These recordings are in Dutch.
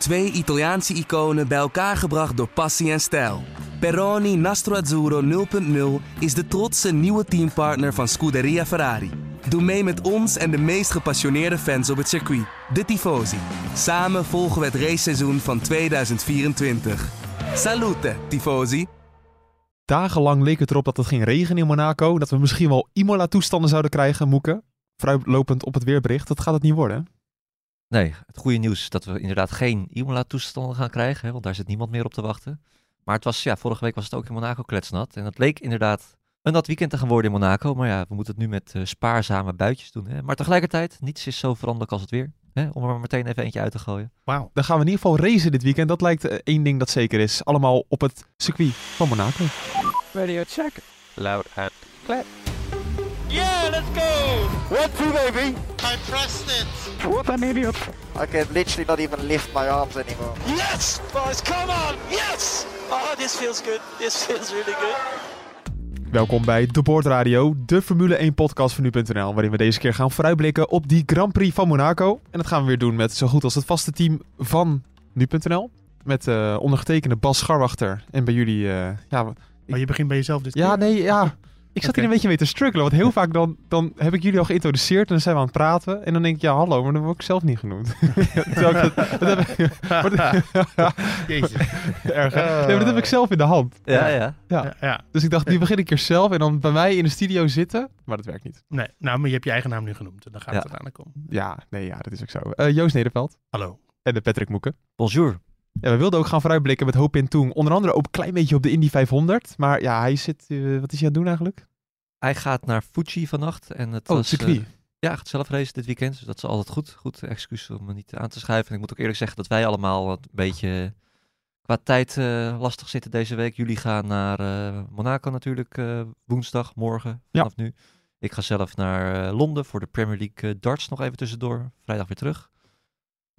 Twee Italiaanse iconen bij elkaar gebracht door passie en stijl. Peroni Nastro Azzurro 0.0 is de trotse nieuwe teampartner van Scuderia Ferrari. Doe mee met ons en de meest gepassioneerde fans op het circuit, de Tifosi. Samen volgen we het raceseizoen van 2024. Salute, Tifosi! Dagenlang leek het erop dat het ging regenen in Monaco. Dat we misschien wel Imola-toestanden zouden krijgen, Moeken. Vooruitlopend op het weerbericht. Dat gaat het niet worden. Nee, het goede nieuws is dat we inderdaad geen Imola-toestanden gaan krijgen. Hè, want daar zit niemand meer op te wachten. Maar het was, ja, vorige week was het ook in Monaco kletsnat. En het leek inderdaad een nat weekend te gaan worden in Monaco. Maar ja, we moeten het nu met uh, spaarzame buitjes doen. Hè. Maar tegelijkertijd, niets is zo veranderlijk als het weer. Hè, om er maar meteen even eentje uit te gooien. Wauw. Dan gaan we in ieder geval racen dit weekend. Dat lijkt uh, één ding dat zeker is. Allemaal op het circuit van Monaco. Radio check. Loud and clear. Yeah, let's go! One, two, baby! I pressed it! What an idiot! I can literally not even lift my arms anymore. Yes! Boys, come on! Yes! Oh, this feels good. This feels really good. Welkom bij De Board Radio, de Formule 1 podcast van nu.nl, waarin we deze keer gaan vooruitblikken op die Grand Prix van Monaco. En dat gaan we weer doen met zo goed als het vaste team van nu.nl. Met uh, ondergetekende Bas Scharwachter en bij jullie... Uh, ja, ik... Maar je begint bij jezelf dit Ja, keer? nee, ja... Ik zat okay. hier een beetje mee te struggelen, want heel vaak dan, dan heb ik jullie al geïntroduceerd en dan zijn we aan het praten. En dan denk ik, ja hallo, maar dan word ik zelf niet genoemd. dat, dat heb ik, Jezus. Erg, uh, nee, maar dat heb ik zelf in de hand. Ja, ja. ja. ja, ja. Dus ik dacht, nu begin ik er zelf en dan bij mij in de studio zitten. Maar dat werkt niet. Nee, nou, maar je hebt je eigen naam nu genoemd. En dan gaat ja. het uiteindelijk om. Ja, nee, ja, dat is ook zo. Uh, Joost Nederveld. Hallo. En de Patrick Moeken. Bonjour. Ja, we wilden ook gaan vooruitblikken met Hoop in Toen. Onder andere ook een klein beetje op de Indy 500. Maar ja, hij zit... Uh, wat is hij aan het doen eigenlijk? Hij gaat naar Fuji vannacht. En het oh, was, circuit. Uh, ja, gaat zelf racen dit weekend. Dus dat is altijd goed. Goed excuus om me niet aan te schuiven. En ik moet ook eerlijk zeggen dat wij allemaal een beetje qua tijd uh, lastig zitten deze week. Jullie gaan naar Monaco natuurlijk woensdag, morgen, vanaf ja. nu. Ik ga zelf naar Londen voor de Premier League darts nog even tussendoor. Vrijdag weer terug.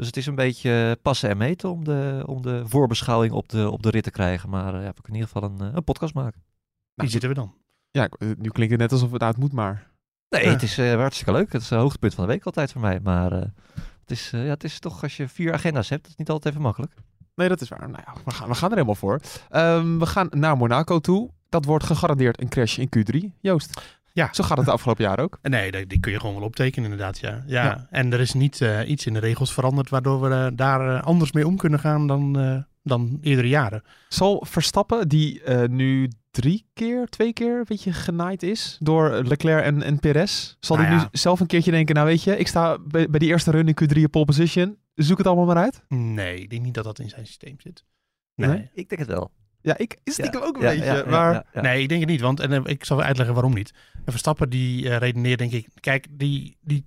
Dus het is een beetje passen en meten om de, om de voorbeschouwing op de, op de rit te krijgen. Maar ja, we kunnen in ieder geval een, een podcast maken. Wie zitten we dan? Ja, nu klinkt het net alsof het uit moet, maar... Nee, het is uh, hartstikke leuk. Het is een hoogtepunt van de week altijd voor mij. Maar uh, het, is, uh, ja, het is toch, als je vier agenda's hebt, dat is niet altijd even makkelijk. Nee, dat is waar. Nou ja, we gaan, we gaan er helemaal voor. Um, we gaan naar Monaco toe. Dat wordt gegarandeerd een crash in Q3. Joost, ja. zo gaat het de afgelopen jaar ook. Nee, die, die kun je gewoon wel optekenen inderdaad, ja. ja. ja. En er is niet uh, iets in de regels veranderd waardoor we uh, daar uh, anders mee om kunnen gaan dan, dan eerdere jaren. Zal Verstappen, die nu drie keer, twee keer een beetje genaaid is door Leclerc en, en Perez. Zal hij Nou ja. nu zelf een keertje denken, nou weet je, ik sta bij, bij die eerste run in Q3 pole position. Zoek het allemaal maar uit. Nee, ik denk niet dat dat in zijn systeem zit. Nee. Nee? Ik denk het wel. Ja, ik stiekem Ja. ook een Ja, beetje. ja, ja, maar ja, ja. Nee, ik denk het niet. Want en, eh, ik zal uitleggen waarom niet. En Verstappen die uh, redeneert denk ik... Kijk, die, die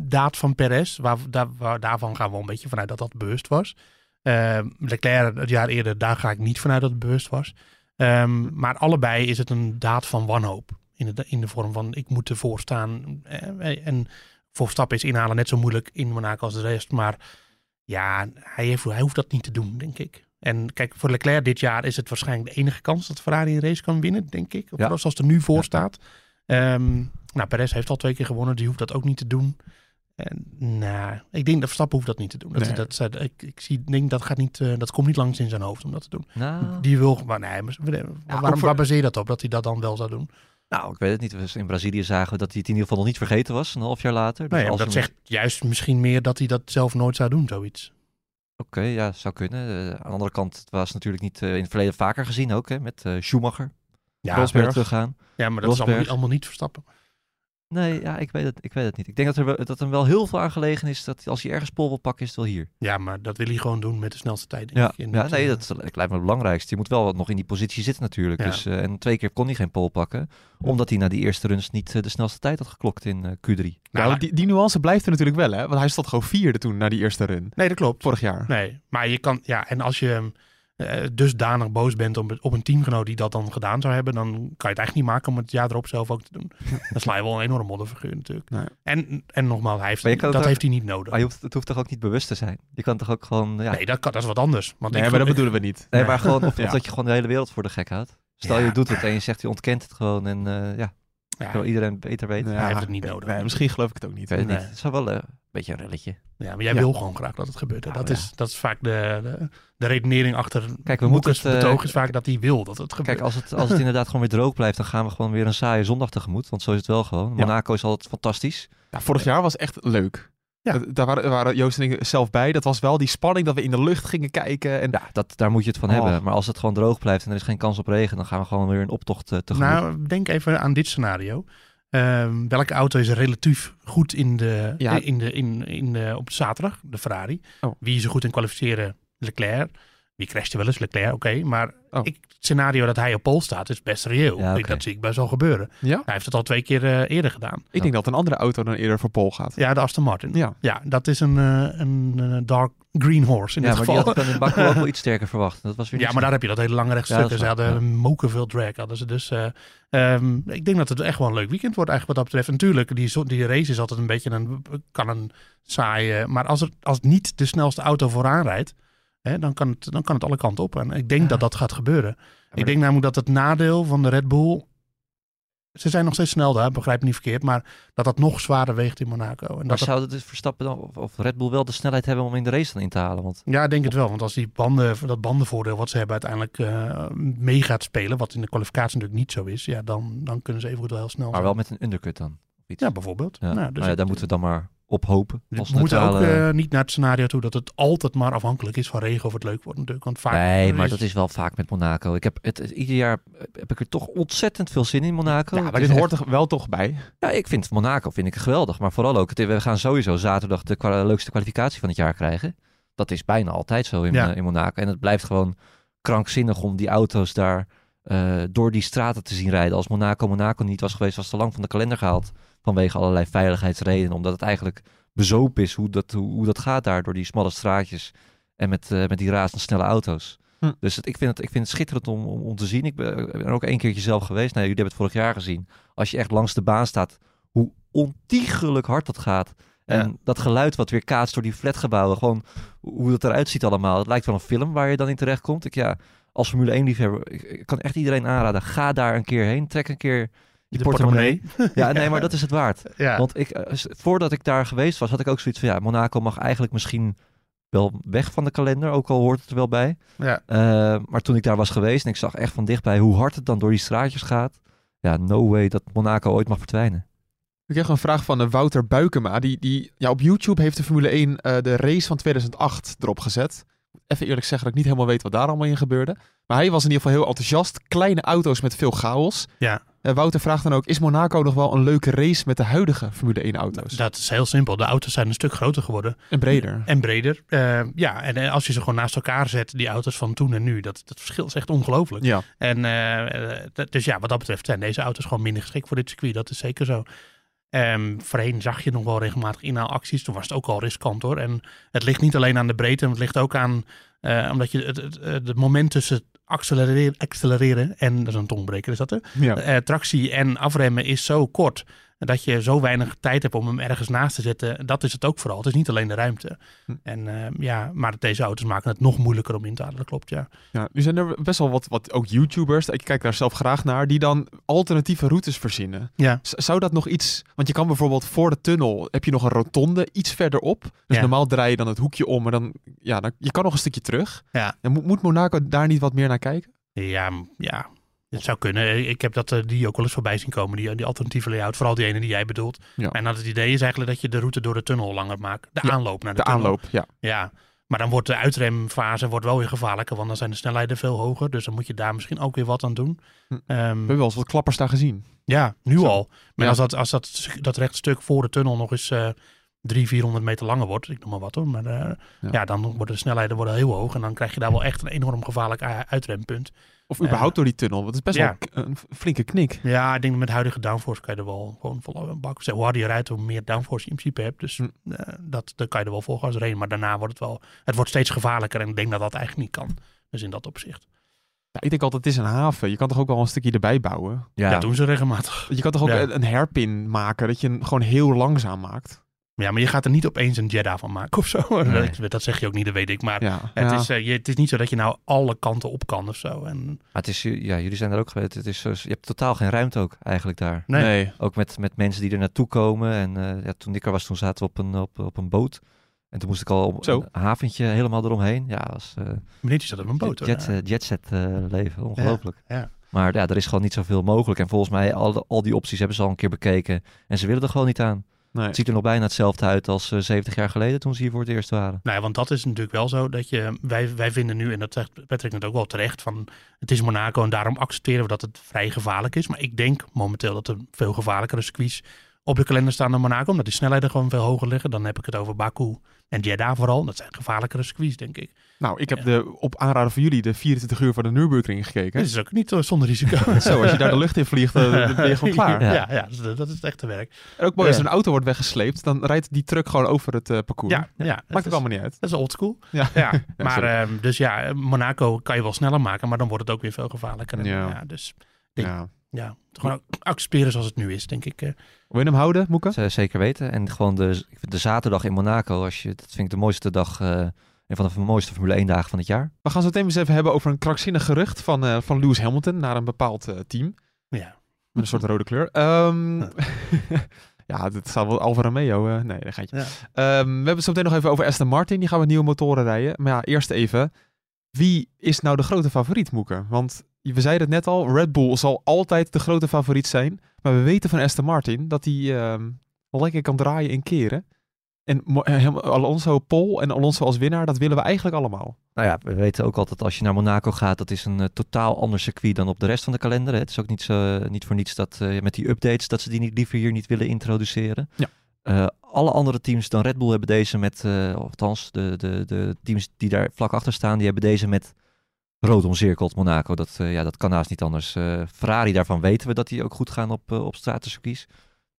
daad van Perez, waar, daar, waar, daarvan gaan we een beetje vanuit dat dat bewust was. Uh, Leclerc het jaar eerder, daar ga ik niet vanuit dat het bewust was. Um, maar allebei is het een daad van wanhoop. In de, in de vorm van ik moet ervoor staan. Eh, en voor Verstappen is inhalen net zo moeilijk in Monaco als de rest. Maar ja, hij, heeft, hij hoeft dat niet te doen, denk ik. En kijk, voor Leclerc dit jaar is het waarschijnlijk de enige kans dat Ferrari een race kan winnen, denk ik. Of Ja. zoals het er nu voor staat. Ehm, nou, Perez heeft al twee keer gewonnen, die hoeft dat ook niet te doen. En, nou, ik denk dat Verstappen hoeft dat niet te doen. Dat, Nee. dat, dat, ik, ik zie, denk dat gaat niet, eh, dat komt niet langs in zijn hoofd om dat te doen. Nou, Die wil, maar nee, maar, waarom, voor- waar baseer je dat op, dat hij dat dan wel zou doen? nou, ik weet het niet. In Brazilië zagen we dat hij het in ieder geval nog niet vergeten was, een half jaar later. Dus Nee, als dat hem- zegt juist misschien meer dat hij dat zelf nooit zou doen, zoiets. Oké, ja, zou kunnen. Eh, aan de andere kant, het was natuurlijk niet eh, in het verleden vaker gezien ook, hè, met Schumacher. Ja, Rosberg teruggaan. ja maar dat is allemaal niet, allemaal niet Verstappen. Nee, ja, ik weet het, ik weet het niet. Ik denk dat er wel, dat hem wel heel veel aan gelegen is dat als hij ergens pol wil pakken, is het wel hier. Ja, maar dat wil hij gewoon doen met de snelste tijd, denk Ja, ja nee, eh, dat, is- dat lijkt me het belangrijkste. Je moet wel nog in die positie zitten natuurlijk. Ja. Dus, eh, en twee keer kon hij geen pol pakken, omdat hij na die eerste runs niet eh, de snelste tijd had geklokt in eh, Q3. nou, Nou, die, die nuance blijft er natuurlijk wel, hè? Want hij stond gewoon vierde toen na die eerste run. Nee, dat klopt. Vorig jaar. Nee, maar je kan, ja, en als je eh, dusdanig boos bent op, op een teamgenoot die dat dan gedaan zou hebben, dan kan je het eigenlijk niet maken om het jaar erop zelf ook te doen. dan sla je wel een enorme modderfiguur natuurlijk. Nee. En, en nogmaals, hij heeft, dat ook- heeft hij niet nodig. Maar je hoeft, het hoeft toch ook niet bewust te zijn? Je kan toch ook gewoon, ja, Nee, dat, kan, dat is wat anders. Want Nee, ik maar dat ik- bedoelen we niet. nee, nee. maar gewoon, of, Ja. dat je gewoon de hele wereld voor de gek houdt. Stel Ja. je doet het en je zegt je ontkent het gewoon en eh, ja, Ja, Terwijl iedereen beter weet. Nou hij heeft het niet nodig. Nee, misschien geloof ik het ook niet. Weet het Nee. niet. Het is wel eh, een beetje een relletje. Ja, maar jij Ja. wil gewoon graag dat het gebeurt. hè. Nou, dat, ja. is, dat is vaak de, de, de redenering achter Kijk, we Moekers moeten het, eh, betoog is vaak dat hij wil dat het gebeurt. Kijk, als het, als het inderdaad gewoon weer droog blijft, dan gaan we gewoon weer een saaie zondag tegemoet. Want zo is het wel gewoon. Ja. Monaco is altijd fantastisch. Ja, vorig jaar was echt leuk. Ja. Dat- Daar waren, waren Joost en ik zelf bij. Dat was wel die spanning dat we in de lucht gingen kijken. En Ja, dat, daar moet je het van Oh. hebben. Maar als het gewoon droog blijft en er is geen kans op regen, dan gaan we gewoon weer een optocht eh, tegemoet. nou, denk even aan dit scenario. Ehm, welke auto is relatief goed in de, Ja. in de, in, in de, op zaterdag? De Ferrari. Oh. Wie is er goed in kwalificeren? Leclerc. Wie crashte wel eens? Leclerc, oké. Maar Oh. ik, het scenario dat hij op pol staat is best reëel. Ja, Ik-. Dat zie ik best wel gebeuren. ja, Hij heeft het al twee keer eh, eerder gedaan. ik denk dat een andere auto dan eerder voor Pol gaat. Ja, de Aston Martin. Ja. Ja, dat is een, eh, een eh, dark green horse in ja, dit maar die geval. had in Baku ook wel iets sterker verwacht. Dat was weer Ja, maar zo. daar heb je dat hele lange rechtstuk. Ja, dus ze hadden moken veel drag. Hadden ze dus, eh, ehm, ik denk dat het echt wel een leuk weekend wordt eigenlijk wat dat betreft. Natuurlijk, die, die race is altijd een beetje een, kan een saaie... Maar als, er, als niet de snelste auto vooraan rijdt, hè, dan, kan het, dan kan het alle kanten op. En ik denk Ja. dat dat gaat gebeuren. ik denk namelijk dat het nadeel van de Red Bull... Ze zijn nog steeds snel daar, begrijp me niet verkeerd. Maar dat dat nog zwaarder weegt in Monaco. En Maar dat zou het Verstappen dan, of, of Red Bull wel de snelheid hebben om in de race dan in te halen? Want Ja, ik denk het wel. Want als die banden, dat bandenvoordeel wat ze hebben uiteindelijk eh, mee gaat spelen, wat in de kwalificatie natuurlijk niet zo is, ja, dan, dan kunnen ze even goed wel heel snel maar zijn. wel met een undercut dan. Iets. Ja, bijvoorbeeld. Ja. Nou, dus Nou ja, daar moeten we dan maar op hopen. Als we moeten ook eh, niet naar het scenario toe dat het altijd maar afhankelijk is van regen of het leuk wordt natuurlijk. Want vaak Nee, maar is- dat is wel vaak met Monaco. Ik heb het, ieder jaar heb ik er toch ontzettend veel zin in Monaco. Ja, maar dit echt- hoort er wel toch bij. Ja, ik vind Monaco vind ik geweldig. Maar vooral ook, het- we gaan sowieso zaterdag de kwa- leukste kwalificatie van het jaar krijgen. Dat is bijna altijd zo in, Ja. eh, in Monaco. En het blijft gewoon krankzinnig om die auto's daar eh, door die straten te zien rijden. Als Monaco Monaco niet was geweest, was het al lang van de kalender gehaald. Vanwege allerlei veiligheidsredenen. Omdat het eigenlijk bezopen is hoe dat, hoe, hoe dat gaat daar door die smalle straatjes. En met, eh, met die razendsnelle auto's. Hm. Dus het, ik, vind het, ik vind het schitterend om, om, om te zien. Ik ben, ik ben er ook één keertje zelf geweest. Nou, jullie hebben het vorig jaar gezien. Als je echt langs de baan staat, hoe ontiegelijk hard dat gaat. En Ja. dat geluid wat weer kaatst door die flatgebouwen. Gewoon hoe het eruit ziet allemaal. Het lijkt wel een film waar je dan in terecht komt. Ik, ja, als Formule 1 liefhebber, ik, ik kan echt iedereen aanraden. Ga daar een keer heen. Trek een keer je de portemonnee. Ja, nee, maar dat is het waard. Ja. Want ik, eh, voordat ik daar geweest was, had ik ook zoiets van... Ja, Monaco mag eigenlijk misschien wel weg van de kalender. Ook al hoort het er wel bij. ja. Eh, maar toen ik daar was geweest en ik zag echt van dichtbij hoe hard het dan door die straatjes gaat. Ja, no way dat Monaco ooit mag verdwijnen. Ik kreeg een vraag van eh, Wouter Buikema. Die, die, ja, op YouTube heeft de Formule 1 eh, de race van 2008 erop gezet. Even eerlijk zeggen dat ik niet helemaal weet wat daar allemaal in gebeurde. Maar hij was in ieder geval heel enthousiast. Kleine auto's met veel chaos. Ja. En Wouter vraagt dan ook, is Monaco nog wel een leuke race met de huidige Formule 1 auto's? Dat is heel simpel. De auto's zijn een stuk groter geworden En breder. en breder. Eh, ja, en eh, als je ze gewoon naast elkaar zet, die auto's van toen en nu, dat, dat verschil is echt ongelooflijk. Ja. En eh, eh, dus ja, wat dat betreft zijn deze auto's gewoon minder geschikt voor dit circuit. Dat is zeker zo. Ehm voorheen zag je nog wel regelmatig inhaalacties. Toen was het ook al riskant hoor. En het ligt niet alleen aan de breedte, maar het ligt ook aan eh, omdat je het, het, het moment tussen accelereren, accelereren en dat is een tongbreker is dat er. ja. Eh, tractie en afremmen is zo kort dat je zo weinig tijd hebt om hem ergens naast te zetten. Dat is het ook vooral. Het is niet alleen de ruimte. Hm. En eh, ja, maar deze auto's maken het nog moeilijker om in te halen. Dat klopt, ja. Ja, nu zijn er best wel wat, wat ook YouTubers, ik kijk daar zelf graag naar, die dan alternatieve routes verzinnen. Ja, Zou dat nog iets... Want je kan bijvoorbeeld voor de tunnel, heb je nog een rotonde iets verderop. Dus Ja. normaal draai je dan het hoekje om, maar dan... Ja, dan, je kan nog een stukje terug. Ja. En moet, moet Monaco daar niet wat meer naar kijken? ja, ja. Het zou kunnen. Ik heb dat, eh, die ook wel eens voorbij zien komen, die, die alternatieve layout. Vooral die ene die jij bedoelt. Ja. En dat het idee is eigenlijk dat je de route door de tunnel langer maakt. De Ja, aanloop naar de, De tunnel. aanloop, ja. Ja, maar dan wordt de uitremfase wordt wel weer gevaarlijker, want dan zijn de snelheden veel hoger. Dus dan moet je daar misschien ook weer wat aan doen. Hm. Ehm, We hebben wel eens wat klappers daar gezien. Ja, nu Zo. al. Maar Ja. als, dat, als dat, dat rechtstuk voor de tunnel nog eens eh 300, 400 meter langer wordt, ik noem maar wat hoor, maar eh, Ja. ja. dan worden de snelheden worden heel hoog en dan krijg je daar wel echt een enorm gevaarlijk uitrempunt. Of überhaupt door die tunnel. Want het is best Ja. wel een flinke knik. Ja, ik denk dat met huidige downforce kan je er wel gewoon vol een bak. Hoe harder je rijdt, hoe meer downforce je in principe hebt. Dus eh, dat, daar kan je er wel vol gas doorheen. Maar daarna wordt het wel, het wordt steeds gevaarlijker en ik denk dat dat eigenlijk niet kan. Dus in dat opzicht. Ja, ik denk altijd, het is een haven. Je kan toch ook wel een stukje erbij bouwen? Ja, doen ze regelmatig. Je kan toch ook Ja. een, een hairpin maken, dat je hem gewoon heel langzaam maakt? Ja, maar je gaat er niet opeens een Jeddah van maken of zo. Nee. Dat, dat zeg je ook niet, dat weet ik. Maar Ja, het, ja. is, eh, je, het is niet zo dat je nou alle kanten op kan of zo. En, Maar het is, ja, jullie zijn er ook geweest. Het is, zo- je hebt totaal geen ruimte ook eigenlijk daar. nee. nee. Ook met, met mensen die er naartoe komen. En eh, ja, toen ik er was, toen zaten we op een, op, op een boot. En toen moest ik al op Zo. een haventje helemaal eromheen. Ja, was eh Meneertje zat op een boot. hoor. jet, jetset eh, leven. Ongelooflijk. ja. Maar ja, er is gewoon niet zoveel mogelijk. En volgens mij, al, de- al die opties hebben ze al een keer bekeken. En ze willen er gewoon niet aan. Nee. Het ziet er nog bijna hetzelfde uit als eh, 70 jaar geleden toen ze hier voor het eerst waren. Nou ja, want dat is natuurlijk wel zo dat je, wij, wij vinden nu, en dat zegt Patrick net ook wel terecht, van het is Monaco en daarom accepteren we dat het vrij gevaarlijk is. Maar ik denk momenteel dat er veel gevaarlijkere circuits op de kalender staan dan Monaco, omdat die snelheden gewoon veel hoger liggen. Dan heb ik het over Baku en Jeddah vooral. Dat zijn gevaarlijkere circuits, denk ik. Nou, ik heb Ja. de, op aanraden van jullie de 24 uur van de Nürburgring gekeken. Dit is ook niet eh, zonder risico. Zo, als je daar de lucht in vliegt, dan ben je gewoon klaar. Ja, Ja. ja, dat, is, dat is het echte werk. En ook mooi, als een auto wordt weggesleept, dan rijdt die truck gewoon over het eh, parcours. Ja, ja, dat Maakt is- ook allemaal niet uit. Dat is oldschool. Ja. Ja, Ja, maar ehm, dus ja, Monaco kan je wel sneller maken, maar dan wordt het ook weer veel gevaarlijker. En, Ja. ja. dus denk- Ja. ja, gewoon accepteren zoals het nu is, denk ik. eh. Wil je hem houden, Moeke? Zeker weten. En gewoon de, de zaterdag in Monaco, als je, dat vind ik de mooiste dag, eh een van de mooiste Formule 1 dagen van het jaar. We gaan zo meteen eens even hebben over een krankzinnig gerucht van, eh, van Lewis Hamilton naar een bepaald eh, team. ja. Met een soort rode kleur. Ehm, ja, dit staat wel Alfa Romeo. eh, nee, dat gaat je. Ja. Ehm, we hebben het zo meteen nog even over Aston Martin. Die gaan met nieuwe motoren rijden. Maar ja, eerst even. Wie is nou de grote favoriet, Moeke? Want we zeiden het net al. Red Bull zal altijd de grote favoriet zijn. Maar we weten van Aston Martin dat hij ehm, wel lekker kan draaien in keren. En eh, Alonso Pol en Alonso als winnaar, dat willen we eigenlijk allemaal. Nou ja, we weten ook altijd als je naar Monaco gaat, dat is een eh, totaal ander circuit dan op de rest van de kalender. Hè. Het is ook niet, zo, niet voor niets dat eh, met die updates, dat ze die niet, liever hier niet willen introduceren. Ja. Eh, alle andere teams dan Red Bull hebben deze met, eh althans de, de, de teams die daar vlak achter staan, die hebben deze met rood omcirkeld Monaco. Dat, eh, ja, dat kan haast niet anders. Eh, Ferrari, daarvan weten we dat die ook goed gaan op, uh, op stratencircuits.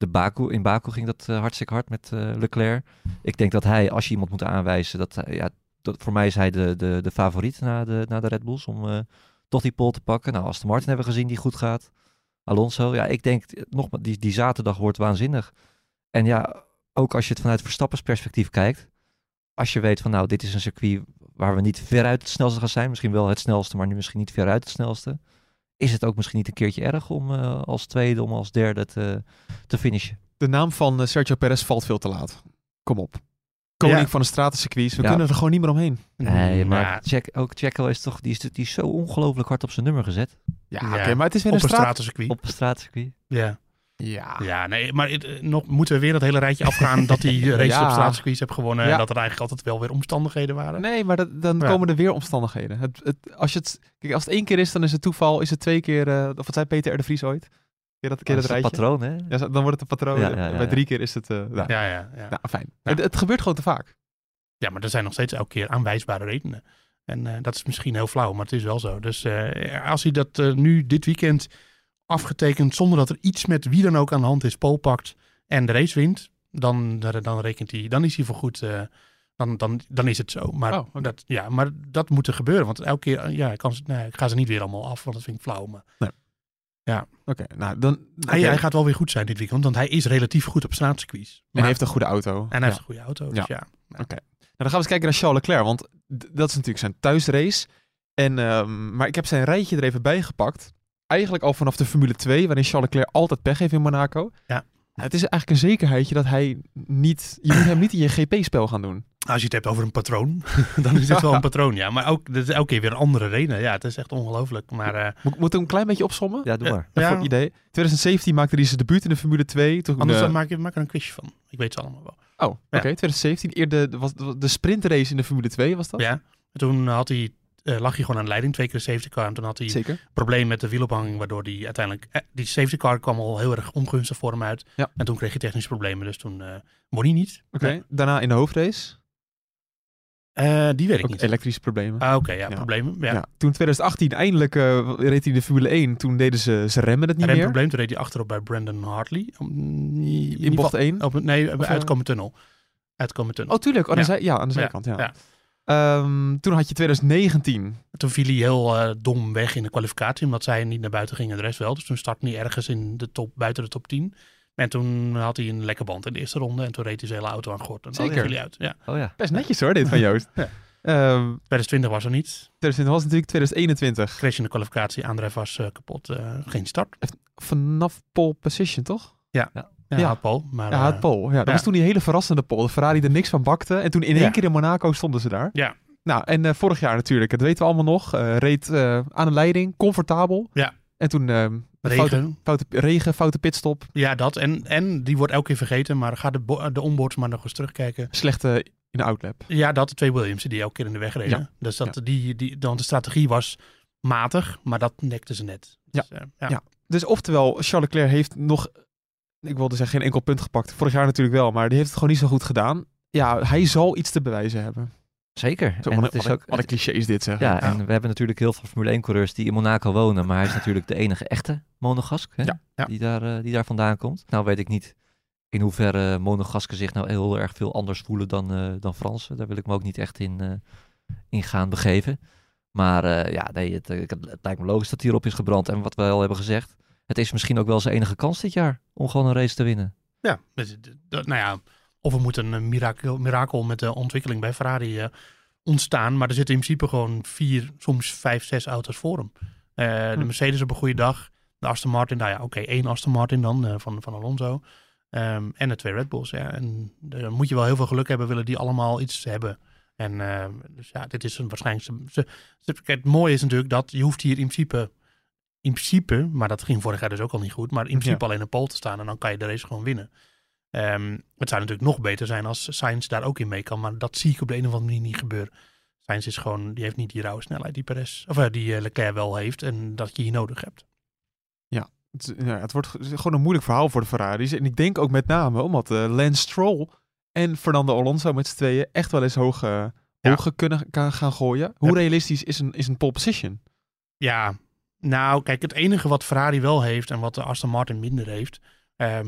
De Baku, in Baku ging dat eh, hartstikke hard met eh, Leclerc. Ik denk dat hij, als je iemand moet aanwijzen, dat, ja, dat voor mij is hij de, de, de favoriet na de, na de Red Bulls om eh, toch die pole te pakken. Nou, de Martin hebben we gezien die goed gaat. Alonso, ja, ik denk eh, nog, die, die zaterdag wordt waanzinnig. En ja, ook als je het vanuit Verstappens perspectief kijkt. Als je weet van nou, dit is een circuit waar we niet veruit het snelste gaan zijn. Misschien wel het snelste, maar nu misschien niet veruit het snelste. Is het ook misschien niet een keertje erg om eh, als tweede, om als derde te, te finishen? De naam van eh, Sergio Perez valt veel te laat. Kom op. Koning Ja. van de stratencircuits. We Ja. kunnen er gewoon niet meer omheen. Nee, maar Ja, Jack, ook Checo is toch, die is, die is zo ongelooflijk hard op zijn nummer gezet. Ja, Ja. oké, maar het is weer op een een straat. stratencircuit. Op een straatcircuit. Ja. Ja. ja, nee, maar het, eh, nog moeten we weer dat hele rijtje afgaan dat die race Ja. op straatcircuits heeft gewonnen. Ja. En dat er eigenlijk altijd wel weer omstandigheden waren. Nee, maar dat, dan Ja. komen er weer omstandigheden. Het, het, als, je het, kijk, als het één keer is, dan is het toefval. Is het twee keer, eh, of wat zei Peter R. de Vries ooit? Dat, Dat dat is patroon, hè? Ja, dan wordt het een patroon. Ja, ja, ja, Bij ja. drie keer is het... nou, Ja, ja, ja. nou, fijn. Ja. Het, het gebeurt gewoon te vaak. Ja, maar er zijn nog steeds elke keer aanwijsbare redenen. En eh, dat is misschien heel flauw, maar het is wel zo. Dus eh, als hij dat nu dit weekend afgetekend, zonder dat er iets met wie dan ook aan de hand is, pol pakt en de race wint, dan, dan rekent hij, dan is hij voorgoed. eh dan, dan, dan is het zo. Maar, Oh, oké. dat, ja, maar dat moet er gebeuren. Want elke keer, ja, ik, kan, ze- nee, ik ga ze niet weer allemaal af, want dat vind ik flauw. Maar Oké, nou dan... hij, oké. hij gaat wel weer goed zijn dit weekend, want hij is relatief goed op straatcircuits. En Maar- hij heeft een goede auto. en hij Ja. heeft een goede auto. Dus ja. Nou, dan gaan we eens kijken naar Charles Leclerc, want dat is natuurlijk zijn thuisrace. En, ehm, maar ik heb zijn rijtje er even bij gepakt. Eigenlijk al vanaf de Formule 2, waarin Charles Leclerc altijd pech heeft in Monaco. Ja. Het is eigenlijk een zekerheidje dat hij niet... Je moet hem niet in je GP-spel gaan doen. Als je het hebt over een patroon, dan is het wel een patroon, ja. Maar ook, dat is elke keer weer een andere reden. Ja, het is echt ongelooflijk. Maar eh, Moet, moet ik hem een klein beetje opsommen? Ja, doe Ja. maar. Ja. Voor het idee. 2017 maakte hij zijn debuut in de Formule 2. Toen, anders eh, dan maak, je, maak er een quizje van. Ik weet ze allemaal wel. Oh, oké. Ja. 2017. Eerder de, was, de sprintrace in de Formule 2 was dat? Ja. En toen had hij, eh, lag hij gewoon aan de leiding, twee keer de safety car. En toen had hij Zeker. een probleem met de wielophanging, waardoor hij uiteindelijk... eh, die safety car kwam al heel erg ongunstig voor hem uit. Ja. En toen kreeg hij technische problemen, dus toen eh won hij niet. Oké. Nee. Daarna in de hoofdrace. Die weet ik Ook niet. elektrische problemen. Ah, Oké, ja, Ja. problemen. Ja. Ja. Toen 2018 eindelijk reed hij de Formule 1. Toen deden ze, ze remmen het niet En een meer. probleem, toen reed hij achterop bij Brandon Hartley. Om- in bocht geval- 1. Op, nee, Of, uitkomen tunnel. Uitkomen tunnel. Oh, tuurlijk. Oh, aan de Ja. zij- ja, aan de zijkant. Ja. Ehm, toen had je 2019. Toen viel hij heel eh, dom weg in de kwalificatie, omdat zij niet naar buiten ging en de rest wel. Dus toen startte hij ergens in de top, buiten de top 10. En toen had hij een lekke band in de eerste ronde. En toen reed hij zijn hele auto aan gort. En dan Zeker. viel hij uit. Ja. Oh ja. Best netjes hoor, dit van Joost. Ja. Ehm, 2020 was er niet. 2020 was natuurlijk 2021. Crash in de kwalificatie. Aandrijf was eh, kapot. eh, geen start. Vanaf pole position, toch? Ja, Ja. Had Paul. Maar, Ja, eh, pole. Ja, dat ja. was toen die hele verrassende pole. De Ferrari er niks van bakte. En toen in één Ja. keer in Monaco stonden ze daar. Ja. Nou, en eh, vorig jaar natuurlijk, dat weten we allemaal nog. eh, reed aan de leiding, comfortabel. Ja. En toen Regen. Foute, foute, regen, foute pitstop, Ja, dat. En, en die wordt elke keer vergeten. Maar ga de, de onboards maar nog eens terugkijken. slechte in de outlap. Ja, dat de twee Williams die elke keer in de weg reden. Ja. Dus dat die, die, want de strategie was matig, maar dat nekten ze net. Dus, eh, ja. Ja. Dus oftewel, Charles Leclerc heeft nog, ik wilde zeggen geen enkel punt gepakt. Vorig jaar natuurlijk wel, maar die heeft het gewoon niet zo goed gedaan. Ja, hij zal iets te bewijzen hebben. Zeker. Zo, en wat, het is wat, ook, wat een cliché is dit zeg. ja, en we hebben natuurlijk heel veel Formule 1-coureurs die in Monaco wonen. Maar hij is natuurlijk de enige echte monegask hè, Ja, ja. Die, daar, eh, die daar vandaan komt. Nou weet ik niet in hoeverre monegasken zich nou heel erg veel anders voelen dan, eh, dan Fransen. Daar wil ik me ook niet echt in, in gaan begeven. Maar ja, nee, het, het, lijkt me logisch dat hij erop is gebrand. En wat we al hebben gezegd, het is misschien ook wel zijn enige kans dit jaar om gewoon een race te winnen. Ja, dus, nou ja, of er moet een eh, mirakel, mirakel met de ontwikkeling bij Ferrari eh, ontstaan. Maar er zitten in principe gewoon vier, soms vijf, zes auto's voor hem. Eh, De Hm. Mercedes op een goede dag. De Aston Martin, nou ja, oké, één Aston Martin dan van, van Alonso. Ehm, en de twee Red Bulls, ja. En daar moet je wel heel veel geluk hebben, willen die allemaal iets hebben. En dus ja, dit is een waarschijnlijk... Ze, ze, het mooie is natuurlijk dat je hoeft hier in principe... In principe, maar dat ging vorig jaar dus ook al niet goed. Maar in principe alleen een pole te staan en dan kan je de race gewoon winnen. Ehm, het zou natuurlijk nog beter zijn als Sainz daar ook in mee kan. Maar dat zie ik op de een of andere manier niet gebeuren. Sainz is gewoon, die heeft niet die rauwe snelheid die Perez, of eh, die eh, Leclerc wel heeft. En dat je hier nodig hebt. Het, ja, het wordt gewoon een moeilijk verhaal voor de Ferraris. En ik denk ook met name omdat eh, Lance Stroll en Fernando Alonso met z'n tweeën echt wel eens hoog, eh, Ja. kunnen gaan gooien. Hoe Ja. realistisch is een, is een pole position? Ja, nou kijk, het enige wat Ferrari wel heeft en wat de Aston Martin minder heeft. ehm,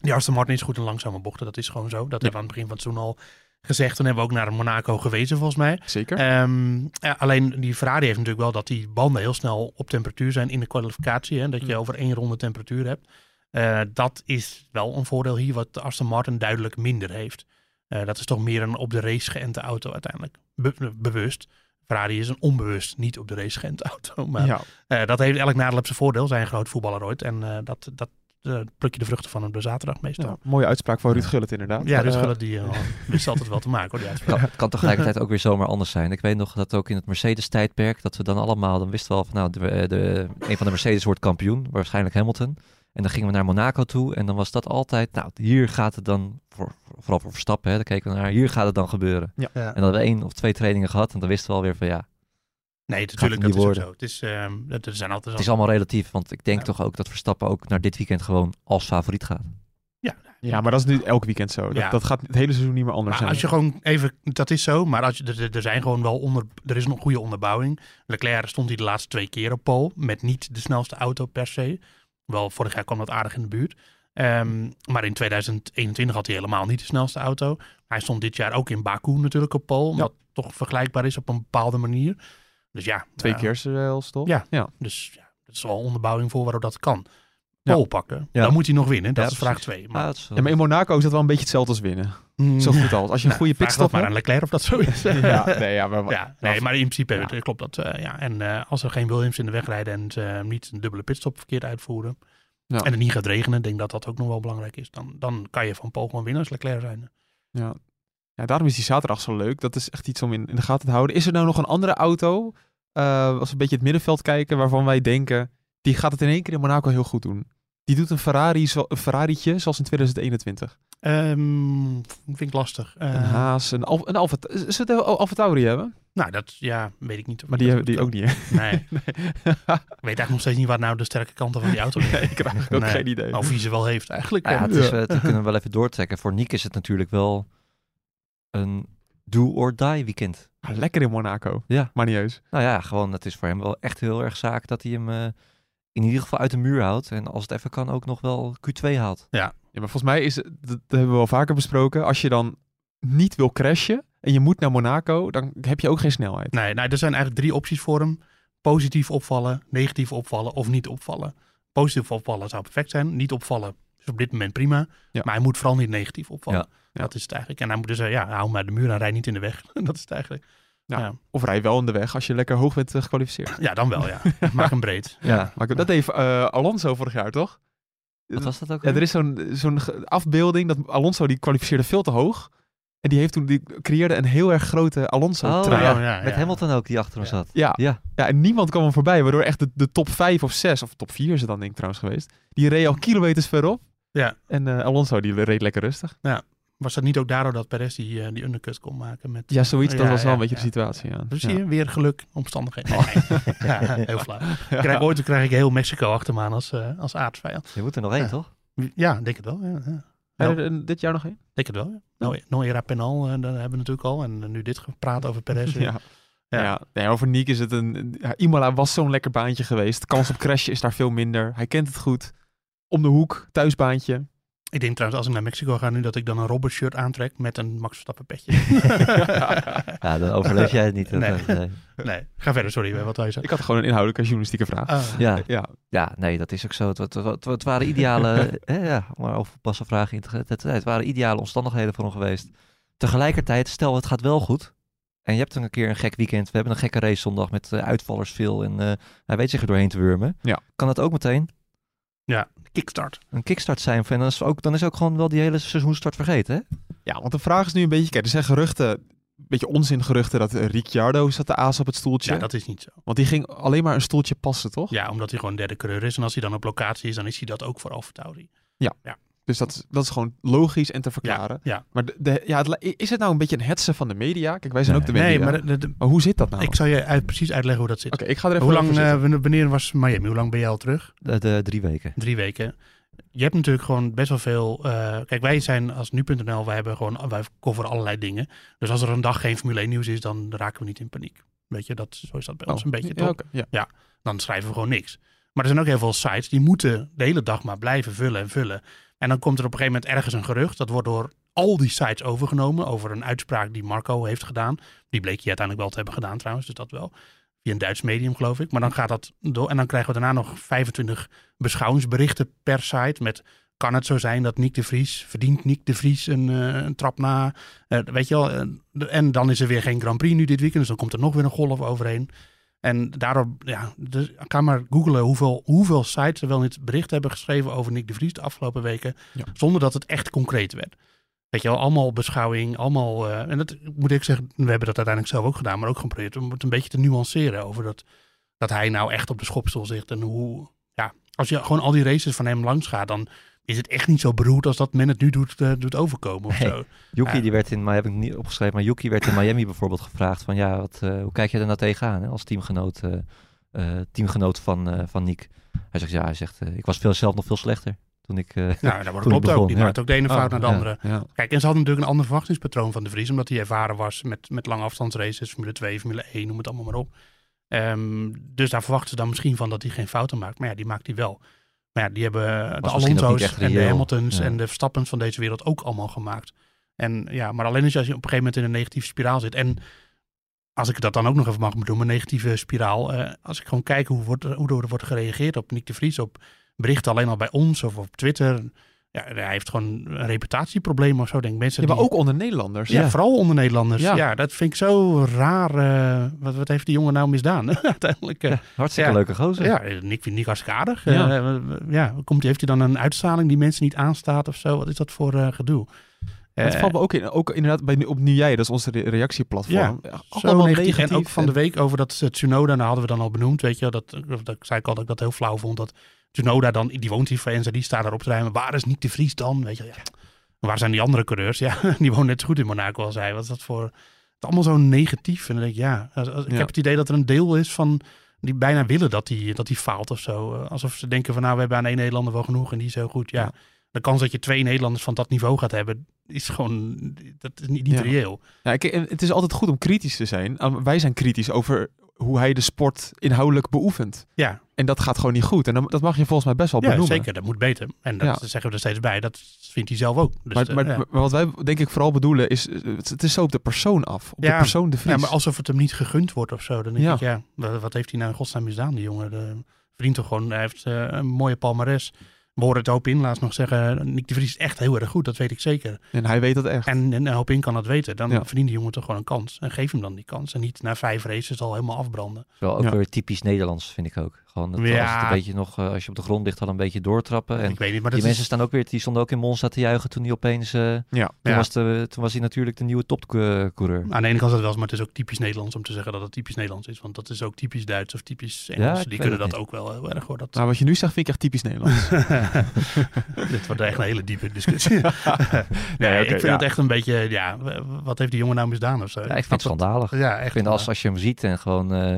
die Aston Martin is goed in langzame bochten, dat is gewoon zo. Dat hebben we aan het begin van het seizoen al gezegd. Toen hebben we ook naar Monaco gewezen volgens mij. Zeker. Ehm, ja, alleen die Ferrari heeft natuurlijk wel dat die banden heel snel op temperatuur zijn in de kwalificatie. Hè, dat je over één ronde temperatuur hebt. Eh, dat is wel een voordeel hier wat de Aston Martin duidelijk minder heeft. Eh, dat is toch meer een op de race geënte auto uiteindelijk. Be- bewust. Ferrari is een onbewust niet op de race geënte auto. Maar ja. eh, dat heeft elk nadeel op zijn voordeel. Zijn een groot voetballer ooit. En eh, dat, dat eh, pluk je de vruchten van op de zaterdag meestal. Ja, mooie uitspraak van Ruud Gullit inderdaad. Ja, eh, dat die wist altijd wel te maken hoor, die uitspraak. kan, kan tegelijkertijd ook weer zomaar anders zijn. Ik weet nog dat ook in het Mercedes-tijdperk, dat we dan allemaal, dan wisten we al van, nou, de, de, een van de Mercedes wordt kampioen, waarschijnlijk Hamilton. En dan gingen we naar Monaco toe en dan was dat altijd, nou, hier gaat het dan, voor, vooral voor Verstappen, hè, daar keken we naar, hier gaat het dan gebeuren. Ja. En dan hadden we één of twee trainingen gehad en dan wisten we alweer van, ja, Nee, natuurlijk, dat niet is zo. Het is, ehm, dat- er zijn altijd het is allemaal relatief, want ik denk Ja. toch ook dat Verstappen ook naar dit weekend gewoon als favoriet gaat. ja, maar dat is nu elk weekend zo. Dat, Ja. dat gaat het hele seizoen niet meer anders Maar zijn. als je gewoon even, dat is zo, maar als je, er, er zijn gewoon wel onder, er is nog goede onderbouwing. Leclerc stond hij de laatste twee keer op pole, met niet de snelste auto per se. Wel, vorig jaar kwam dat aardig in de buurt. Ehm, maar in 2021 had hij helemaal niet de snelste auto. Hij stond dit jaar ook in Baku natuurlijk op pole, wat toch vergelijkbaar is op een bepaalde manier. Dus ja. Twee eh, keer zelfs, toch? Ja. ja. Dus ja, dat is wel onderbouwing voor waarop dat kan. Ja. Pole pakken, Ja. dan moet hij nog winnen. Dat Ja, is vraag precies. 2. Maar, het is wel- Ja, maar in Monaco is dat wel een beetje hetzelfde als winnen. Mm, Zo goed als. Als je een nou, goede pitstop dat maar aan hebt. Leclerc of dat zo is. Ja, nee, ja, maar, Ja, nee, maar in principe Ja. klopt dat. eh, ja. En eh, als er geen Williams in de weg rijden en ze eh, niet een dubbele pitstop verkeerd uitvoeren. Ja. En het niet gaat regenen, ik denk dat dat ook nog wel belangrijk is. Dan, dan kan je van Paul gewoon winnen als Leclerc zijn. Ja. ja, daarom is die zaterdag zo leuk. Dat is echt iets om in, in de gaten te houden. Is er nou nog een andere auto, eh, als we een beetje het middenveld kijken, waarvan wij denken, die gaat het in één keer in Monaco heel goed doen? Die doet een Ferrari, zo- een Ferrari'tje zoals in 2021. Ehm, vind ik lastig. Eh, een Haas, een, Al een Alfa... Zullen we het Alfa Tauri hebben? nou, dat ja, weet ik niet. of Maar die dat hebben die ook niet, hè? Nee, ik weet eigenlijk nog steeds niet wat nou de sterke kanten van die auto zijn. Nee, ik heb eigenlijk ook Nee. geen idee. Of wie ze wel heeft eigenlijk. Nou ja, het is, eh, dat kunnen we wel even doortrekken. Voor Nick is het natuurlijk wel een do or die weekend. Ah, lekker in Monaco. Ja. Maar niet eens. Nou ja, gewoon, het is voor hem wel echt heel erg zaak dat hij hem eh, in ieder geval uit de muur houdt. En als het even kan ook nog wel Q2 haalt. Ja, maar volgens mij is het, dat hebben we wel vaker besproken, als je dan niet wil crashen en je moet naar Monaco, dan heb je ook geen snelheid. Nee, nou, er zijn eigenlijk drie opties voor hem. Positief opvallen, negatief opvallen of niet opvallen. Positief opvallen zou perfect zijn. Niet opvallen is op dit moment prima. Ja. Maar hij moet vooral niet negatief opvallen. Ja. Ja. Dat is het eigenlijk. En hij moet dus, eh, ja, hou maar de muur en rij niet in de weg. dat is het eigenlijk. Ja. Ja. Of rij wel in de weg als je lekker hoog bent eh, gekwalificeerd. Ja, dan wel, ja. Maak hem breed. Ja. Maar dat deed eh, Alonso vorig jaar, toch? Wat was dat ook? Ja, er is zo'n zo'n afbeelding dat Alonso die kwalificeerde veel te hoog. En die, heeft toen, die creëerde een heel erg grote Alonso Oh, trui. ja. Oh, ja, Met ja. Hamilton ook, die achter hem zat. Ja, Ja. ja, en niemand kwam hem voorbij. Waardoor echt de, de top 5 of 6, of top 4 is het dan denk ik trouwens geweest. Die reed al kilometers verop. Ja. En eh, Alonso die reed lekker rustig. Was dat niet ook daardoor dat Perez die, eh, die undercut kon maken? Met, Ja, zoiets. dat Ja, was wel ja, een beetje ja. de situatie. Ja. Dus zie je, weer geluk, omstandigheden. Nee. ja, heel flauw. Ik krijg, ooit krijg ik heel Mexico achter me aan als, eh als aardsvijand. Je moet er nog één, Ja. toch? Ja, denk het wel. Ja, Nou, er dit jaar nog heen? denk het wel. Ja. Nou, no era penal, eh, dat hebben we natuurlijk al. En eh, nu dit gepraat over Perez. Ja. Ja. Ja. Nee, over Nick is het een... Ja, Imola was zo'n lekker baantje geweest. De kans op crashen is daar veel minder. Hij kent het goed. Om de hoek, thuisbaantje. Ik denk trouwens, als ik naar Mexico ga nu, dat ik dan een Robert shirt aantrek met een Max Verstappen petje. Ja, dan overleef jij het niet. dat- Nee. nee. nee, ga verder. Sorry, wat wil je Ik had gewoon een inhoudelijke journalistieke vraag. zeggen? Ja. Ja, Ja, nee, dat is ook zo. Het, het, het, het waren ideale, hè, ja, maar over passen vragen in te het, het, het waren ideale omstandigheden voor hem geweest. Tegelijkertijd, stel het gaat wel goed. En je hebt dan een keer een gek weekend. We hebben een gekke race zondag met eh, uitvallers veel. En eh, hij weet zich er doorheen te wurmen. Ja. Kan het ook meteen Kickstart. een kickstart zijn? En dan is, ook, dan is ook gewoon wel die hele seizoenstart vergeten, hè? ja, want de vraag is nu een beetje... Kijk, er zijn geruchten... Een beetje onzingeruchten dat eh, Ricciardo zat de aas op het stoeltje. Ja, dat is niet zo. Want die ging alleen maar een stoeltje passen, toch? Ja, omdat hij gewoon derde coureur is. En als hij dan op locatie is, dan is hij dat ook voor Alfa Tauri. Dus dat is, dat is gewoon logisch en te verklaren. Ja. Maar de, de- ja, het is het nou een beetje een hetsen van de media? Kijk, wij zijn ook de Nee, media. maar de- de- de- Maar hoe zit dat nou? ik zal je uit, precies uitleggen hoe dat zit. Oké, ik ga er even Hoe lang, eh, wanneer was Miami? Hoe lang ben jij al terug? De, de drie weken. Drie weken. Je hebt natuurlijk gewoon best wel veel. eh, kijk, wij zijn als nu.nl, wij hebben gewoon, wij coveren allerlei dingen. Dus als er een dag geen Formule 1 nieuws is, dan raken we niet in paniek. Weet je, dat, zo is dat bij ons Oh, een beetje ja, toch? oké, ja. Dan schrijven we gewoon niks. Maar er zijn ook heel veel sites die moeten de hele dag maar blijven vullen en vullen. En dan komt er op een gegeven moment ergens een gerucht. Dat wordt door al die sites overgenomen over een uitspraak die Marco heeft gedaan. Die bleek hij uiteindelijk wel te hebben gedaan trouwens, dus dat wel. Via een Duits medium geloof ik. Maar dan gaat dat door. En dan krijgen we daarna nog 25 beschouwingsberichten per site met... Kan het zo zijn dat Nick de Vries, verdient Nick de Vries een, eh, een trap na? Eh, weet je wel, eh, en dan is er weer geen Grand Prix nu dit weekend, dus dan komt er nog weer een golf overheen. En daardoor, ja, dus ga maar googlen hoeveel, hoeveel sites er wel niet bericht hebben geschreven over Nick de Vries de afgelopen weken, Ja. zonder dat het echt concreet werd. Weet je wel, allemaal beschouwing, allemaal, eh, en dat moet ik zeggen, we hebben dat uiteindelijk zelf ook gedaan, maar ook geprobeerd om het een beetje te nuanceren over dat, dat hij nou echt op de schopstoel zit en hoe, ja, als je gewoon al die races van hem langs gaat, dan is het echt niet zo beroerd als dat men het nu doet, eh, doet overkomen of zo. Yuki, die werd in, maar heb ik niet opgeschreven, maar Yuki werd in Miami bijvoorbeeld gevraagd van ja, wat, eh, hoe kijk je er nou tegenaan hè, als teamgenoot, eh, teamgenoot van, van Nick? Hij zegt ja, hij zegt, ik was veel, zelf nog veel slechter toen ik... eh, Nou, dat klopt ook. Die ja. maakt ook de ene fout Oh, naar de ja. andere. Ja. Kijk, en ze hadden natuurlijk een ander verwachtingspatroon van de Vries, omdat hij ervaren was met, met lange afstandsraces, Formule 2, Formule 1, noem het allemaal maar op. Ehm, dus daar verwachten ze dan misschien van dat hij geen fouten maakt. Maar ja, die maakt hij wel. Maar ja, die hebben de ook niet Alonso's en de. Hamiltons Ja. en de Verstappens van deze wereld ook allemaal gemaakt. En ja, maar alleen als je op een gegeven moment in een negatieve spiraal zit. En als ik dat dan ook nog even mag doen, een negatieve spiraal. eh, als ik gewoon kijk hoe, wordt, hoe er wordt gereageerd op Nick de Vries, op berichten alleen al bij ons of op Twitter. Ja, hij heeft gewoon een reputatieprobleem of zo, denk ik. Mensen Ja, maar die- ook onder Nederlanders. ja, vooral onder Nederlanders. Ja. Ja. dat vind ik zo raar. eh, wat, wat heeft die jongen nou misdaan? Uiteindelijk. eh, ja, hartstikke Ja. leuke gozer. ja, Nick vind Nick hartstikke aardig. Ja. Ja. ja, komt, heeft hij dan een uitstraling die mensen niet aanstaat of zo? Wat is dat voor eh, gedoe? Het Eh, valt me ook in. Ook inderdaad bij, op Nu Jij, dat is onze re- reactieplatform. Ja, allemaal negatief. negatief. En ook van de week over dat eh, Tsunoda, nou hadden we dan al benoemd, weet je, dat, dat zei ik al dat ik dat heel flauw vond, dat Tsunoda dan, die woont hier voor Enza, die staat daarop te rijden, waar is Nick de Vries dan? Weet je, ja. Waar zijn die andere coureurs? Ja, die wonen net zo goed in Monaco als hij. Wat is dat voor, het is allemaal zo negatief. En dan denk ik, ja, als- als- ik heb het idee dat er een deel is van, die bijna willen dat hij dat die faalt of zo. Eh, Alsof ze denken van, nou, we hebben aan één Nederlander wel genoeg en die is heel goed. Ja, Ja. de kans dat je twee Nederlanders van dat niveau gaat hebben, is gewoon, dat is niet, niet reëel. Ja, kijk, en het is altijd goed om kritisch te zijn. Wij zijn kritisch over hoe hij de sport inhoudelijk beoefent. Ja, En dat gaat gewoon niet goed. En dan, dat mag je volgens mij best wel Ja, benoemen. zeker. Dat moet beter. En dat Ja. zeggen we er steeds bij. Dat vindt hij zelf ook. Dus, maar, eh, maar, ja. maar wat wij denk ik vooral bedoelen is, eh, het, het is zo op de persoon af. Op Ja. de persoon de Vries. ja, maar alsof het hem niet gegund wordt of zo. Dan denk Ja. ik, ja, wat, heeft hij nou in godsnaam misdaan, die jongen? De, verdient toch gewoon, hij heeft eh, een mooie palmares. We horen het hoop in laatst nog zeggen, Nick de Vries is echt heel erg goed, dat weet ik zeker. En hij weet dat echt. En, en hoop in kan dat weten. Dan Ja. verdient die jongen toch gewoon een kans. En geef hem dan die kans. En niet na vijf races al helemaal afbranden. Wel ook Ja. weer typisch Nederlands, vind ik ook. Gewoon Ja. het een beetje nog, eh, als je op de grond ligt, al een beetje doortrappen. En ik weet niet, maar die mensen is... staan ook weer, die stonden ook in Monza te juichen toen hij opeens, eh, toen, Ja. Ja. was de, toen was hij natuurlijk de nieuwe topcoureur. Aan de ene kant is dat wel, eens, maar het is ook typisch Nederlands om te zeggen dat het typisch Nederlands is. Want dat is ook typisch Duits of typisch Engels. ik die kunnen dat ook wel heel erg hoor. Dat... Nou, wat je nu zegt vind ik echt typisch Nederlands. Dit wordt echt een hele diepe discussie. nee, ik vind ja. het echt een beetje, ja, wat heeft die jongen nou misdaan of zo? Ja, ik vind het schandalig. Ja, echt. Ik vind als, als je hem ziet en gewoon, eh,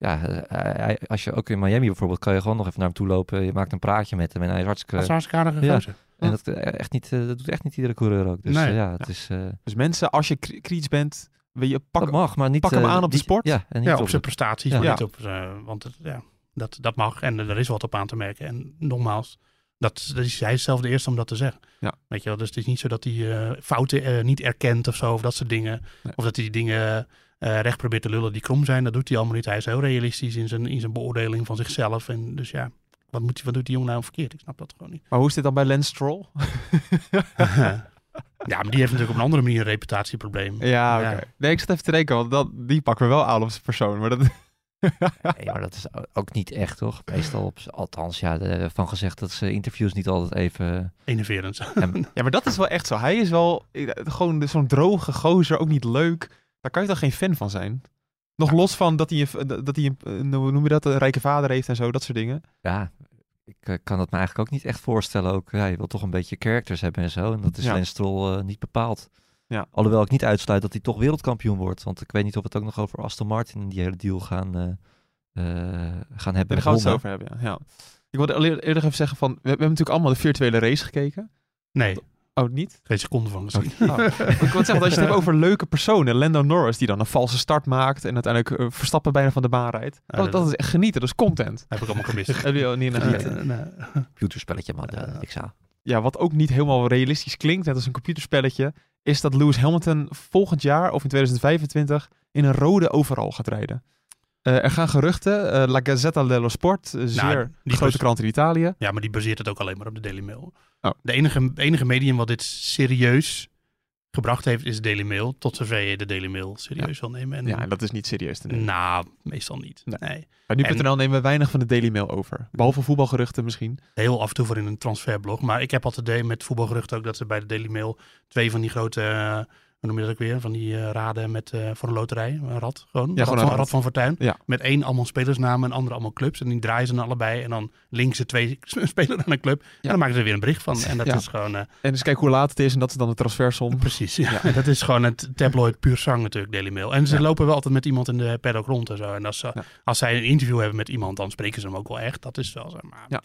ja, eh, hij- als je ook in Miami bijvoorbeeld, kan je gewoon nog even naar hem toe lopen. Je maakt een praatje met hem en hij is hartstikke... Dat is een hartstikke aardige Ja. gozer. En dat, eh, echt niet, eh, dat doet echt niet iedere coureur ook. Dus Nee. ja, het is... dus mensen, als je kri- kritisch bent, wil je dat pak, mag, maar niet... pak hem aan op de sport. Ja, en niet Ja, op op zijn prestaties, Ja. maar Ja. niet op... eh, want het, ja, dat, dat mag en er is wat op aan te merken. En nogmaals, dat, dat is, hij is zelf de eerste om dat te zeggen. Ja. Weet je wel, dus het is niet zo dat hij eh, fouten niet erkent of zo, of dat soort dingen. Nee. Of dat hij die dingen eh, recht probeert te lullen die krom zijn. Dat doet hij allemaal niet. Hij is heel realistisch in zijn, in zijn beoordeling van zichzelf. En dus ja, wat, moet hij, wat doet die jongen nou verkeerd? Ik snap dat gewoon niet. Maar hoe is dit dan bij Lance Stroll? ja, maar die heeft natuurlijk op een andere manier een reputatieprobleem. Ja, oké. Ja. Nee, ik zat even te denken, want dat, die pakken we wel aan op zijn persoon. Maar dat, Nee, maar dat is ook niet echt, toch? Meestal, op, althans, ja, de- van gezegd dat ze interviews niet altijd even... Enerverend. ja, maar dat is wel echt zo. Hij is wel eh, gewoon zo'n droge gozer, ook niet leuk. Daar kan je toch geen fan van zijn? Nog los van dat hij, een, dat hij een, een- hoe noem je dat, een rijke vader heeft en zo, dat soort dingen. Ja, ik eh, kan dat me eigenlijk ook niet echt voorstellen. Ook, ja, je wil toch een beetje characters hebben en zo. En dat is Ja. Eh, niet bepaald. Ja. Alhoewel ik niet uitsluit dat hij toch wereldkampioen wordt. Want ik weet niet of we het ook nog over Aston Martin en die hele deal gaan, eh, eh, gaan hebben. Daar gaan we het over hebben, ja. ja. Ik wilde eer- eerder even zeggen van, we, we hebben natuurlijk allemaal de virtuele race gekeken. Nee, Oh, niet? geen seconde van gezien. Oh. ik wil zeggen, als je het hebt over leuke personen. Lando Norris die dan een valse start maakt en uiteindelijk eh, Verstappen bijna van de baan rijdt. Dat, dat- dat is echt genieten, dat is content. Heb ik allemaal gemist. Heb je al niet naar. Computerspelletje, man. Ja. eh, ik zou. Ja, wat ook niet helemaal realistisch klinkt, net als een computerspelletje, is dat Lewis Hamilton volgend jaar of in 2025 in een rode overal gaat rijden. Eh, er gaan geruchten, eh, La Gazzetta dello Sport, eh, zeer Nou, die grote krant in Italië. Ja, maar die baseert het ook alleen maar op de Daily Mail. Oh. De enige, enige medium wat dit serieus gebracht heeft, is Daily Mail. Tot zover je de Daily Mail serieus wil nemen. En, Ja, en dat is niet serieus te nemen. Nou, meestal niet. Nee. Nee. Bij nu.nl nemen we weinig van de Daily Mail over. Behalve voetbalgeruchten misschien. Heel af en toe voor in een transferblog. Maar ik heb altijd met voetbalgeruchten ook dat ze bij de Daily Mail twee van die grote, noem je dat ook weer? Van die eh, raden met, eh, voor een loterij. Een rad gewoon. Ja, rad, gewoon van, een rad. van Fortuin. Ja. Met één allemaal spelersnamen en andere allemaal clubs. En die draaien ze dan allebei. En dan linken ze twee spelers aan een club. En dan maken ze er weer een bericht van. En dat Ja. is gewoon... eh, En dus kijk hoe laat het is en dat is dan de transfersom. Precies, ja. Dat is gewoon het tabloid puur zang natuurlijk, Daily Mail. En ze Ja. lopen wel altijd met iemand in de paddock rond en zo. En als, ze, Ja. als zij een interview hebben met iemand, dan spreken ze hem ook wel echt. Dat is wel zo. Maar Ja.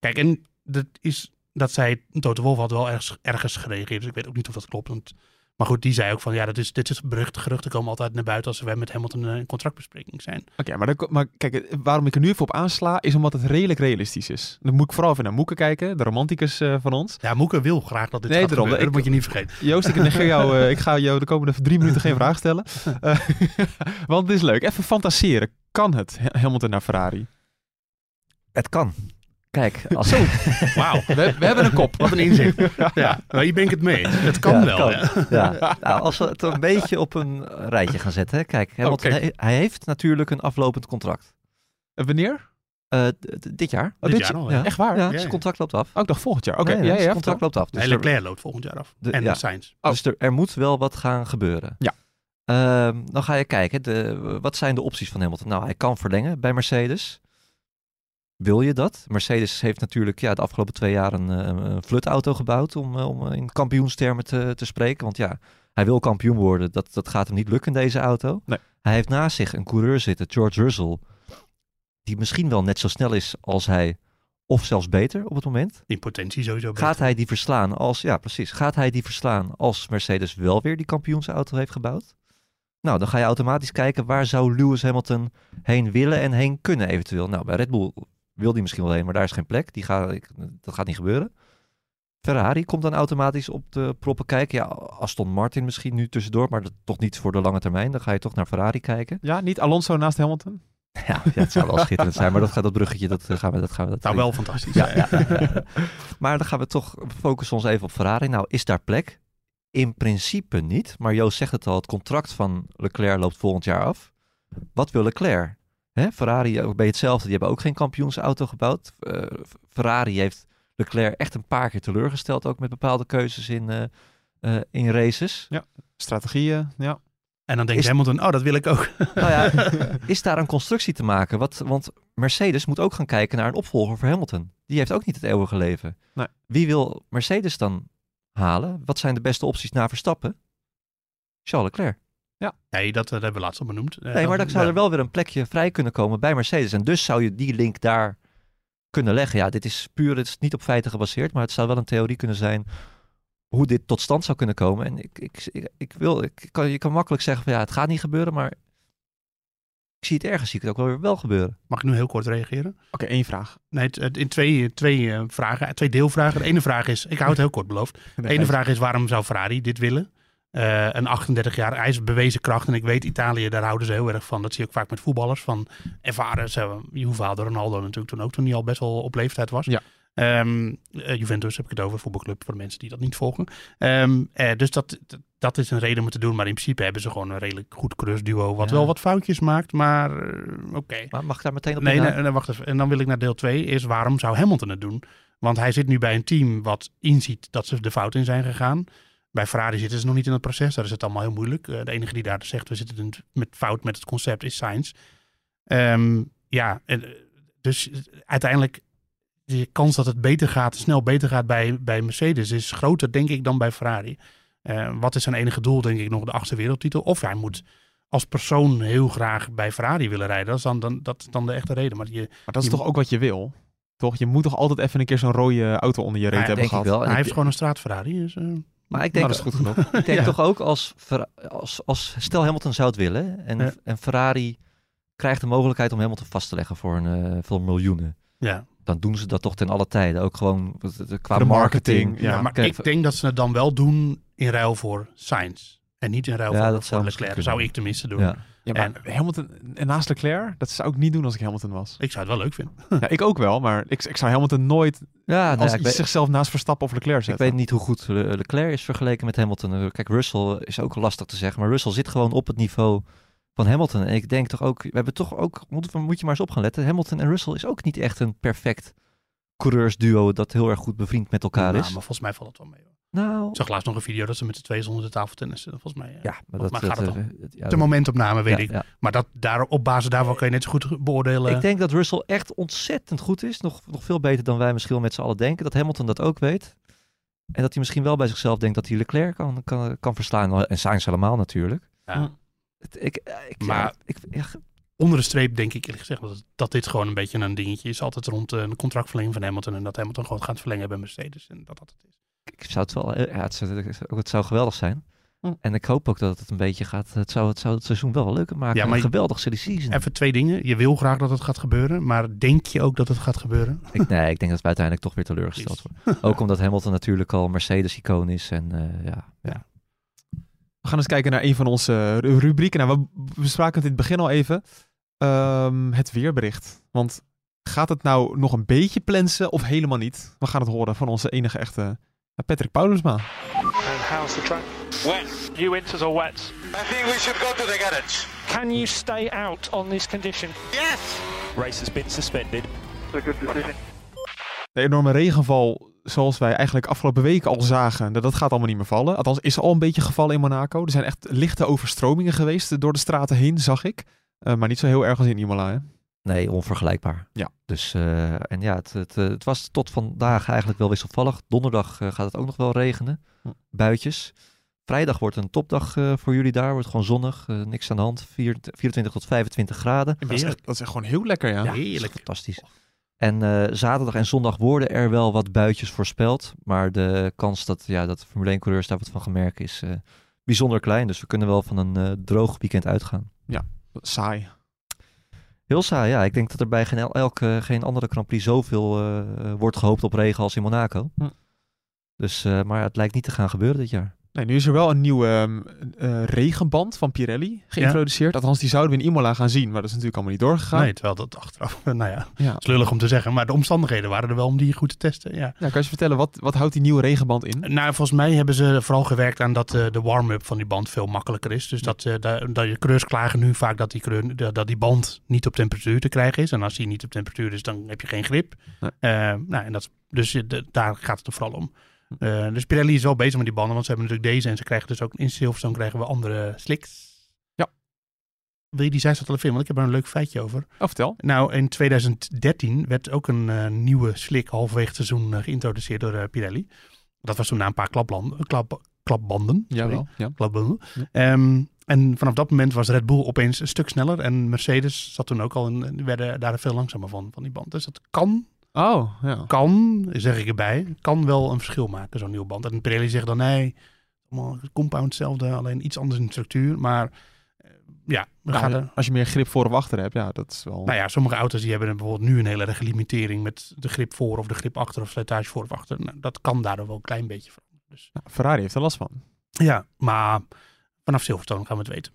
Kijk, en dat is dat zij, Toto Wolf had wel ergens, ergens gereageerd. Dus ik weet ook niet of dat klopt. Want, maar goed, die zei ook van, ja, dat is, dit is berucht. Geruchten komen altijd naar buiten als we met Hamilton een contractbespreking zijn. Oké, maar, dan maar kijk, waarom ik er nu even op aansla, is omdat het redelijk realistisch is. Dan moet ik vooral even naar Moeke kijken, de romanticus eh, van ons. Ja, Moeke wil graag dat dit Nee, gaat. Ik- Dat moet je niet vergeten. Joost, ik negeer jou, eh, ik ga jou de komende drie minuten geen vraag stellen. Eh, want het is leuk. Even fantaseren. Kan het Hamilton naar Ferrari? Het kan. Kijk, als... Wauw, We, we hebben een kop. wat een inzicht. Ja, nou, hier ben ik het mee. Het kan Ja, wel. kan. Ja. Ja, nou, als we het een beetje op een rijtje gaan zetten. Hè. Kijk, Hamilton, kijk. hij, hij heeft natuurlijk een aflopend contract. Wanneer? Eh, dit jaar. Oh, Dit dit jaar ja. al, ja. Echt waar? Ja, ja, zijn ja. contract loopt af. Oh, ik dacht volgend jaar. Oké, Nee, ja, ja, zijn ja, contract loopt af. Dus er- Leclerc loopt volgend jaar af. De- en ja. Sainz. Oh. Dus er, er moet wel wat gaan gebeuren. Ja. Ehm, dan ga je kijken, de, wat zijn de opties van Hamilton? Nou, hij kan verlengen bij Mercedes. Wil je dat? Mercedes heeft natuurlijk ja, de afgelopen twee jaar een, eh, een flutauto gebouwd om, eh, om in kampioenstermen te, te spreken. Want ja, hij wil kampioen worden. Dat, dat gaat hem niet lukken in deze auto. Nee. Hij heeft naast zich een coureur zitten, George Russell, die misschien wel net zo snel is als hij, of zelfs beter op het moment. In potentie sowieso. Gaat hij die verslaan als, ja precies, gaat hij die verslaan als Mercedes wel weer die kampioensauto heeft gebouwd? Nou, dan ga je automatisch kijken waar zou Lewis Hamilton heen willen en heen kunnen eventueel. Nou, bij Red Bull wil die misschien wel heen, maar daar is geen plek. Die gaat, ik- dat gaat niet gebeuren. Ferrari komt dan automatisch op de proppen kijken. Ja, Aston Martin misschien nu tussendoor, maar dat toch niet voor de lange termijn. Dan ga je toch naar Ferrari kijken. Ja, niet Alonso naast Hamilton? Ja, ja, het zou wel schitterend zijn, maar dat gaat dat bruggetje, dat eh, gaan we, dat gaan we. Dat Nou, wel fantastisch. Ja, ja, ja, ja. Maar dan gaan we toch focussen ons even op Ferrari. Nou, is daar plek? In principe niet. Maar Joost zegt het al, het contract van Leclerc loopt volgend jaar af. Wat wil Leclerc? Hè? Ferrari ook bij hetzelfde. Die hebben ook geen kampioensauto gebouwd. Eh, Ferrari heeft Leclerc echt een paar keer teleurgesteld. Ook met bepaalde keuzes in, eh, eh, in races. Strategieën, ja. En dan denkt Is- Hamilton, oh, dat wil ik ook. Nou ja, is daar een constructie te maken? Wat, want Mercedes moet ook gaan kijken naar een opvolger voor Hamilton. Die heeft ook niet het eeuwige leven. Nee. Wie wil Mercedes dan halen? Wat zijn de beste opties na Verstappen? Charles Leclerc. Nee, dat, eh, dat hebben we laatst al benoemd. Eh, Nee, maar dan zou ja. er wel weer een plekje vrij kunnen komen bij Mercedes. En dus zou je die link daar kunnen leggen. Ja, dit is puur, het is niet op feiten gebaseerd, maar het zou wel een theorie kunnen zijn hoe dit tot stand zou kunnen komen. En ik, ik, ik, ik wil, ik kan, je kan makkelijk zeggen van ja, het gaat niet gebeuren, maar ik zie het ergens, zie ik het ook wel weer wel gebeuren. Mag ik nu heel kort reageren? Oké, één vraag. Nee, in twee, twee eh, vragen, twee deelvragen. De ene vraag is, ik hou het heel kort beloofd. De ene vraag is, waarom zou Ferrari dit willen? Eh, een 38 jaar, hij is bewezen kracht. En ik weet, Italië, daar houden ze heel erg van. Dat zie je ook vaak met voetballers. Van ervaren, ze, je vader Ronaldo natuurlijk toen ook, toen hij al best wel op leeftijd was. Ja. Ehm, eh, Juventus heb ik het over, voetbalclub voor de mensen die dat niet volgen. Ehm, eh, dus dat, dat- is een reden om te doen. Maar in principe hebben ze gewoon een redelijk goed kruisduo. Wat Ja. wel wat foutjes maakt, maar oké. Maar mag ik daar meteen op nee, nee, wacht even. En dan wil ik naar deel 2. Is waarom zou Hamilton het doen? Want hij zit nu bij een team wat inziet dat ze de fout in zijn gegaan. Bij Ferrari zitten ze nog niet in het proces. Daar is het allemaal heel moeilijk. Eh, de enige die daar zegt we zitten met fout met het concept is Sainz. Ehm, ja, eh, dus eh, uiteindelijk de kans dat het beter gaat, snel beter gaat bij, bij Mercedes is groter denk ik dan bij Ferrari. Eh, wat is zijn enige doel denk ik nog de achtste wereldtitel? Of hij moet als persoon heel graag bij Ferrari willen rijden. Dat is dan, dan, dat is dan de echte reden. Maar je, Maar dat is Je toch ook wat je wil? Toch? Je moet toch altijd even een keer zo'n rode auto onder je reet Ja, hebben denk ik gehad? hij ik- heeft gewoon een straat Ferrari. Dus, eh, Maar ik Nou, denk, dat is goed genoeg. ik denk Ja. toch ook als, als, als stel Hamilton zou het willen en, Ja. en Ferrari krijgt de mogelijkheid om Hamilton vast te leggen voor, een, eh, voor miljoenen. ja. Dan doen ze dat toch ten alle tijden. Ook gewoon eh, eh, qua de marketing, marketing. ja. Ja, maar kijk, ik denk dat ze het dan wel doen in ruil voor Sainz. En niet in ruil Ja, voor, dat voor Leclerc. Kunnen. zou ik tenminste doen. Ja. Ja, maar Hamilton en naast Leclerc, dat zou ik niet doen als ik Hamilton was. Ik zou het wel leuk vinden. ja, ik ook wel, maar ik, ik zou Hamilton nooit Ja, nou, als ja, ik, weet, zichzelf naast Verstappen of Leclerc ik weet niet hoe goed Le- Leclerc is vergeleken met Hamilton. Kijk, Russell is ook lastig te zeggen. Maar Russell zit gewoon op het niveau van Hamilton. En ik denk toch ook, we hebben toch ook, moet, moet je maar eens op gaan letten. Hamilton en Russell is ook niet echt een perfect coureursduo dat heel erg goed bevriend met elkaar Nou, is. maar volgens mij valt het wel mee. hoor. Nou, Ik zag laatst nog een video dat ze met z'n tweeën zonder de tafel tennissen. Volgens mij. eh, ja, maar dat, gaat dat, het eh, dan. het- ja, De momentopname, weet ja, ik. ja. Maar dat, daar, op basis daarvan kan je net zo goed beoordelen. Ik denk dat Russell echt ontzettend goed is. Nog, nog veel beter dan wij misschien wel met z'n allen denken. Dat Hamilton dat ook weet. En dat hij misschien wel bij zichzelf denkt dat hij Leclerc kan, kan, kan verslaan. En Sainz helemaal natuurlijk. Ja. Het- ik, ik, Maar- ja, ik, ja, Onder de streep denk ik eerlijk gezegd dat, dat dit gewoon een beetje een dingetje is. Altijd rond eh, een contractverlenging van Hamilton. En dat Hamilton gewoon gaat verlengen bij Mercedes. En dat dat het is. ik zou het wel... eh, Ja, het, zou, het zou geweldig zijn. Hm. En ik hoop ook dat het een beetje gaat... Het zou het, zou het seizoen wel leuker maken. Ja, maar een geweldig silly season. Even twee dingen. Je wil graag dat het gaat gebeuren. Maar denk je ook dat het gaat gebeuren? Ik, nee, ik denk dat we uiteindelijk toch weer teleurgesteld worden. Ook omdat Hamilton natuurlijk al Mercedes-icoon is. En eh, ja, ja. We gaan eens kijken naar een van onze ru- rubrieken. Nou, we bespraken het in het begin al even. Ehm, het weerbericht. Want gaat het nou nog een beetje plensen of helemaal niet? We gaan het horen van onze enige echte eh, Patrick Paulusma. And how's the track? Wet. You winters or wets? I think we should go to the garage. Can you stay out on this condition? Yes. Race has been suspended. It's a good decision. De enorme regenval, zoals wij eigenlijk afgelopen weken al zagen, dat, dat gaat allemaal niet meer vallen. Althans, is al een beetje gevallen in Monaco. Er zijn echt lichte overstromingen geweest door de straten heen, zag ik. Eh, maar niet zo heel erg als in Imola, hè? Nee, onvergelijkbaar. Ja. Dus, eh, en ja, het, het, eh, het was tot vandaag eigenlijk wel wisselvallig. Donderdag gaat het ook nog wel regenen. Hm. Buitjes. Vrijdag wordt een topdag voor jullie daar. Wordt gewoon zonnig. niks aan de hand. Vier- 24 tot 25 graden. Dat is, echt, dat is echt gewoon heel lekker, ja. Ja, heerlijk. Fantastisch. En zaterdag en zondag worden er wel wat buitjes voorspeld. Maar de kans dat, ja, dat de Formule 1-coureurs daar wat van gaan merken is bijzonder klein. Dus we kunnen wel van een droog weekend uitgaan. Saai. Heel saai, ja. Ik denk dat er bij geen, el- elke, geen andere Grand Prix zoveel eh, wordt gehoopt op regen als in Monaco. Hm. Dus, eh, maar het lijkt niet te gaan gebeuren dit jaar. Nee, nu is er wel een nieuwe ehm, eh, regenband van Pirelli geïntroduceerd. Althans, die zouden we in Imola gaan zien, maar dat is natuurlijk allemaal niet doorgegaan. Nee, terwijl dat achteraf, nou ja, Ja. is lullig om te zeggen. Maar de omstandigheden waren er wel om die goed te testen, ja. Ja, kan je vertellen, wat, wat houdt die nieuwe regenband in? Nou, volgens mij hebben ze vooral gewerkt aan dat eh, de warm-up van die band veel makkelijker is. Dus dat, eh, da- dat je coureurs klagen nu vaak dat die, creur- dat dat die band niet op temperatuur te krijgen is. En als die niet op temperatuur is, dan heb je geen grip. Nee. Nou, en dat, dus de- daar gaat het er vooral om. Eh, dus Pirelli is wel bezig met die banden, want ze hebben natuurlijk deze en ze krijgen dus ook in Silverstone krijgen we andere slicks. Ja. Wil je die zijstad al filmen? Want ik heb er een leuk feitje over. Oh, vertel. Nou, in 2013 werd ook een eh, nieuwe slick halverwege het seizoen eh, geïntroduceerd door Pirelli. Dat was toen na een paar klaplanden, klap, klapbanden. Jawel. Ja. Klapbanden. Ja. Ehm, en vanaf dat moment was Red Bull opeens een stuk sneller. En Mercedes zat toen ook al in, die werden daar veel langzamer van, van die band. Dus dat kan, Oh, ja. kan, zeg ik erbij, kan wel een verschil maken, zo'n nieuwe band. En Pirelli zegt dan, nee, allemaal compound hetzelfde, alleen iets anders in de structuur. Maar eh, ja, we Ja, gaan er... als je meer grip voor of achter hebt, ja, dat is wel... Nou ja, sommige auto's die hebben bijvoorbeeld nu een hele erge limitering met de grip voor of de grip achter of slijtage voor of achter. Nou, dat kan daardoor wel een klein beetje veranderen. Dus, Ja, Ferrari heeft er last van. ja, maar vanaf Silverstone gaan we het weten.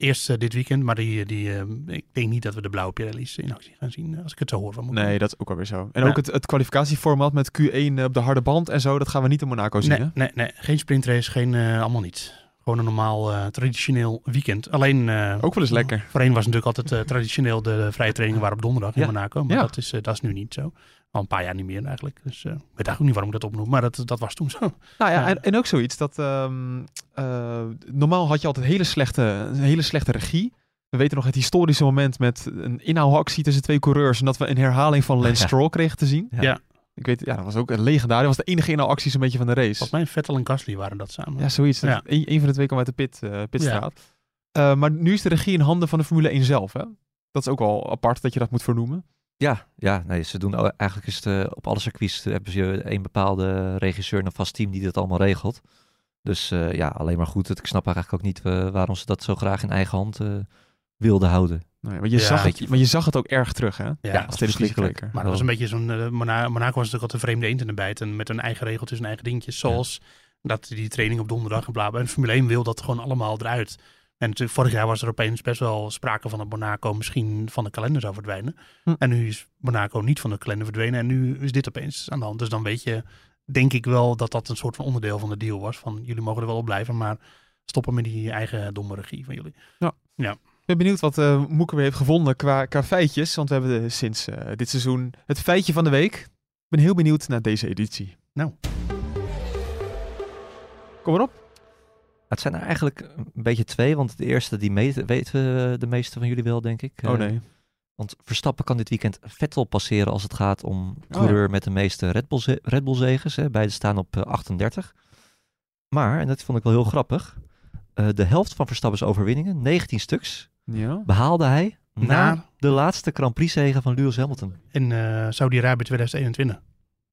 Eerst eh, dit weekend, maar die, die, eh, ik denk niet dat we de blauwe Pirelli's in actie gaan zien, eh, als ik het zo hoor van Nee, dat is ook alweer zo. En Ja. ook het, het kwalificatieformat met Q1 op de harde band en zo, dat gaan we niet in Monaco zien, hè? nee, nee, geen sprintrace, geen, eh, allemaal niet. Gewoon een normaal eh, traditioneel weekend. Alleen... eh, Ook wel eens lekker. Voorheen was natuurlijk altijd eh, traditioneel de vrije trainingen waren op donderdag in Ja. Monaco. Maar Ja. dat, is, eh, dat is nu niet zo. Al een paar jaar niet meer eigenlijk. Dus ik weet eigenlijk ook niet waarom ik dat opnoem. Maar dat, dat was toen zo. Nou ja, Ja. En, en ook zoiets dat... ehm, eh, normaal had je altijd hele slechte, een hele slechte regie. We weten nog het historische moment met een inhaalactie tussen twee coureurs. En dat we een herhaling van Lance Ja. Stroll kregen te zien. Ja. Ja. Ik weet, ja, dat was ook een legendarisch. Dat was de enige inhaalactie zo'n beetje van de race. Volgens mij Vettel en Gasly waren dat samen. Ja, zoiets. Eén een van de twee kwam uit de pit, eh, pitstraat. Maar nu is de regie in handen van de Formule 1 zelf, hè? Dat is ook wel apart dat je dat moet vernoemen. Ja, ja nee, ze doen eigenlijk is het, eh, op alle circuits eh, hebben ze een bepaalde regisseur en een vast team die dat allemaal regelt. Dus eh, ja, alleen maar goed. Ik snap eigenlijk ook niet waarom ze dat zo graag in eigen hand wilden houden. Nee, maar, je Ja. zag het, maar je zag het ook erg terug, hè? Ja, als verschrikkelijk. Maar dat was een beetje zo'n... Mona- Monaco was natuurlijk altijd een vreemde eend in de bijt. En met hun eigen regeltjes en eigen dingetjes. Zoals dat die training op donderdag en bla bla. En Formule 1 wil dat gewoon allemaal eruit. En natuurlijk, vorig jaar was er opeens best wel sprake van dat Monaco misschien van de kalender zou verdwijnen. Hm. En nu is Monaco niet van de kalender verdwenen. En nu is dit opeens aan de hand. Dus dan weet je, denk ik wel, dat dat een soort van onderdeel van de deal was. Van jullie mogen er wel op blijven, maar stoppen met die eigen domme regie van jullie. Ik ben benieuwd wat Moeke weer heeft gevonden qua, qua feitjes. Want we hebben de- sinds eh, dit seizoen het feitje van de week. Ik ben heel benieuwd naar deze editie. Nou. Kom erop. Het zijn er eigenlijk een beetje twee, want de eerste die me- weten de meeste van jullie wel, denk ik. Oh Eh, nee. Want Verstappen kan dit weekend Vettel passeren als het gaat om Oh, ja. coureur met de meeste Red Bull, ze- Red Bull zegens. Hè. Beide staan op eh, 38. Maar, en dat vond ik wel heel grappig, eh, de helft van Verstappen's overwinningen, 19 stuks, Ja. behaalde hij na Na- de laatste Grand Prix zegen van Lewis Hamilton. In eh Saudi-Arabië 2021.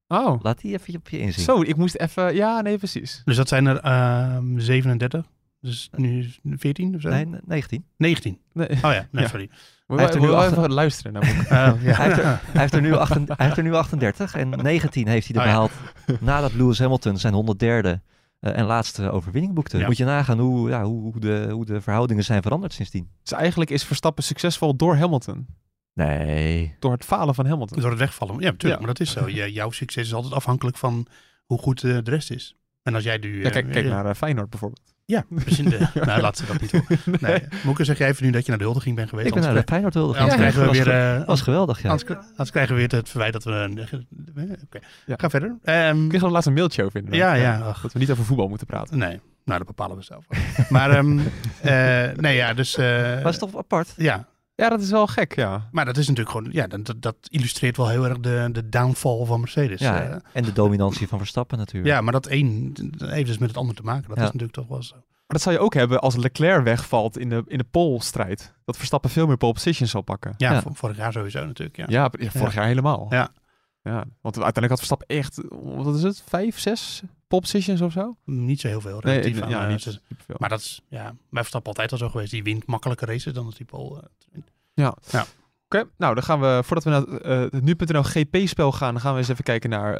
Oh, Laat die even op je inzien. zo. Ik moest even... Ja, nee, precies. Dus dat zijn er ehm 37. Dus nu is het 14 of zo? Nee, ne- 19. 19. Nee. Oh ja, nee, Ja. sorry. Moet heeft er nu achter- even luisteren naar ja. Hij heeft, er, hij, heeft er nu achten- hij heeft er nu 38 en 19 heeft hij er Oh ja. behaald nadat Lewis Hamilton zijn 103e eh, en laatste overwinning boekte. Ja. Moet je nagaan hoe, ja, hoe, hoe, de, hoe de verhoudingen zijn veranderd sindsdien. Dus eigenlijk is Verstappen succesvol door Hamilton. Nee. Door het falen van Hamilton. Door het wegvallen. Ja, natuurlijk, Ja. maar dat is zo. Je, jouw succes is altijd afhankelijk van hoe goed eh, de rest is. En als jij nu... Ja, eh, kijk, kijk naar eh, Feyenoord bijvoorbeeld. Ja, precies. De, nou, laat ze dat niet doen. Nee. Moeke, zeg jij even nu dat je naar de huldiging bent geweest? Ik ben naar de anders Feyenoord huldiging. anders Ja, krijgen we was, weer... eh, was geweldig, ja. anders, krijgen we weer het verwijt dat we... Oké, Ja. ga verder. Ehm, Ik kreeg er laatst een mailtje over inderdaad. Ja, ja, ach. Dat we niet over voetbal moeten praten. nee, nou, dat bepalen we zelf. maar, ehm, eh, nee, ja, dus... eh, Maar het is toch apart? ja, Ja, dat is wel gek, ja. maar dat is natuurlijk gewoon... Ja, dat, dat- illustreert wel heel erg de, de downfall van Mercedes. Ja, eh. en de dominantie van Verstappen natuurlijk. Ja, maar dat een dat heeft dus met het ander te maken. Dat Ja. is natuurlijk toch wel zo. Maar dat zou je ook hebben als Leclerc wegvalt in de, in de pole-strijd. Dat Verstappen veel meer pole positions zal pakken. Ja, Ja. vor- vorig jaar sowieso natuurlijk. Ja. Ja, ja, vorig jaar helemaal. Ja. ja. Want uiteindelijk had Verstappen echt, wat is het, vijf, zes pole positions of zo? Niet zo heel veel. Nee, ja, eh, niet. Maar dat is ja, bij Verstappen altijd al zo geweest. Die wint makkelijke races dan dat die Paul. eh. Ja. ja. Oké, nou dan gaan we, voordat we naar eh, het nu.nl GP-spel gaan, dan gaan we eens even kijken naar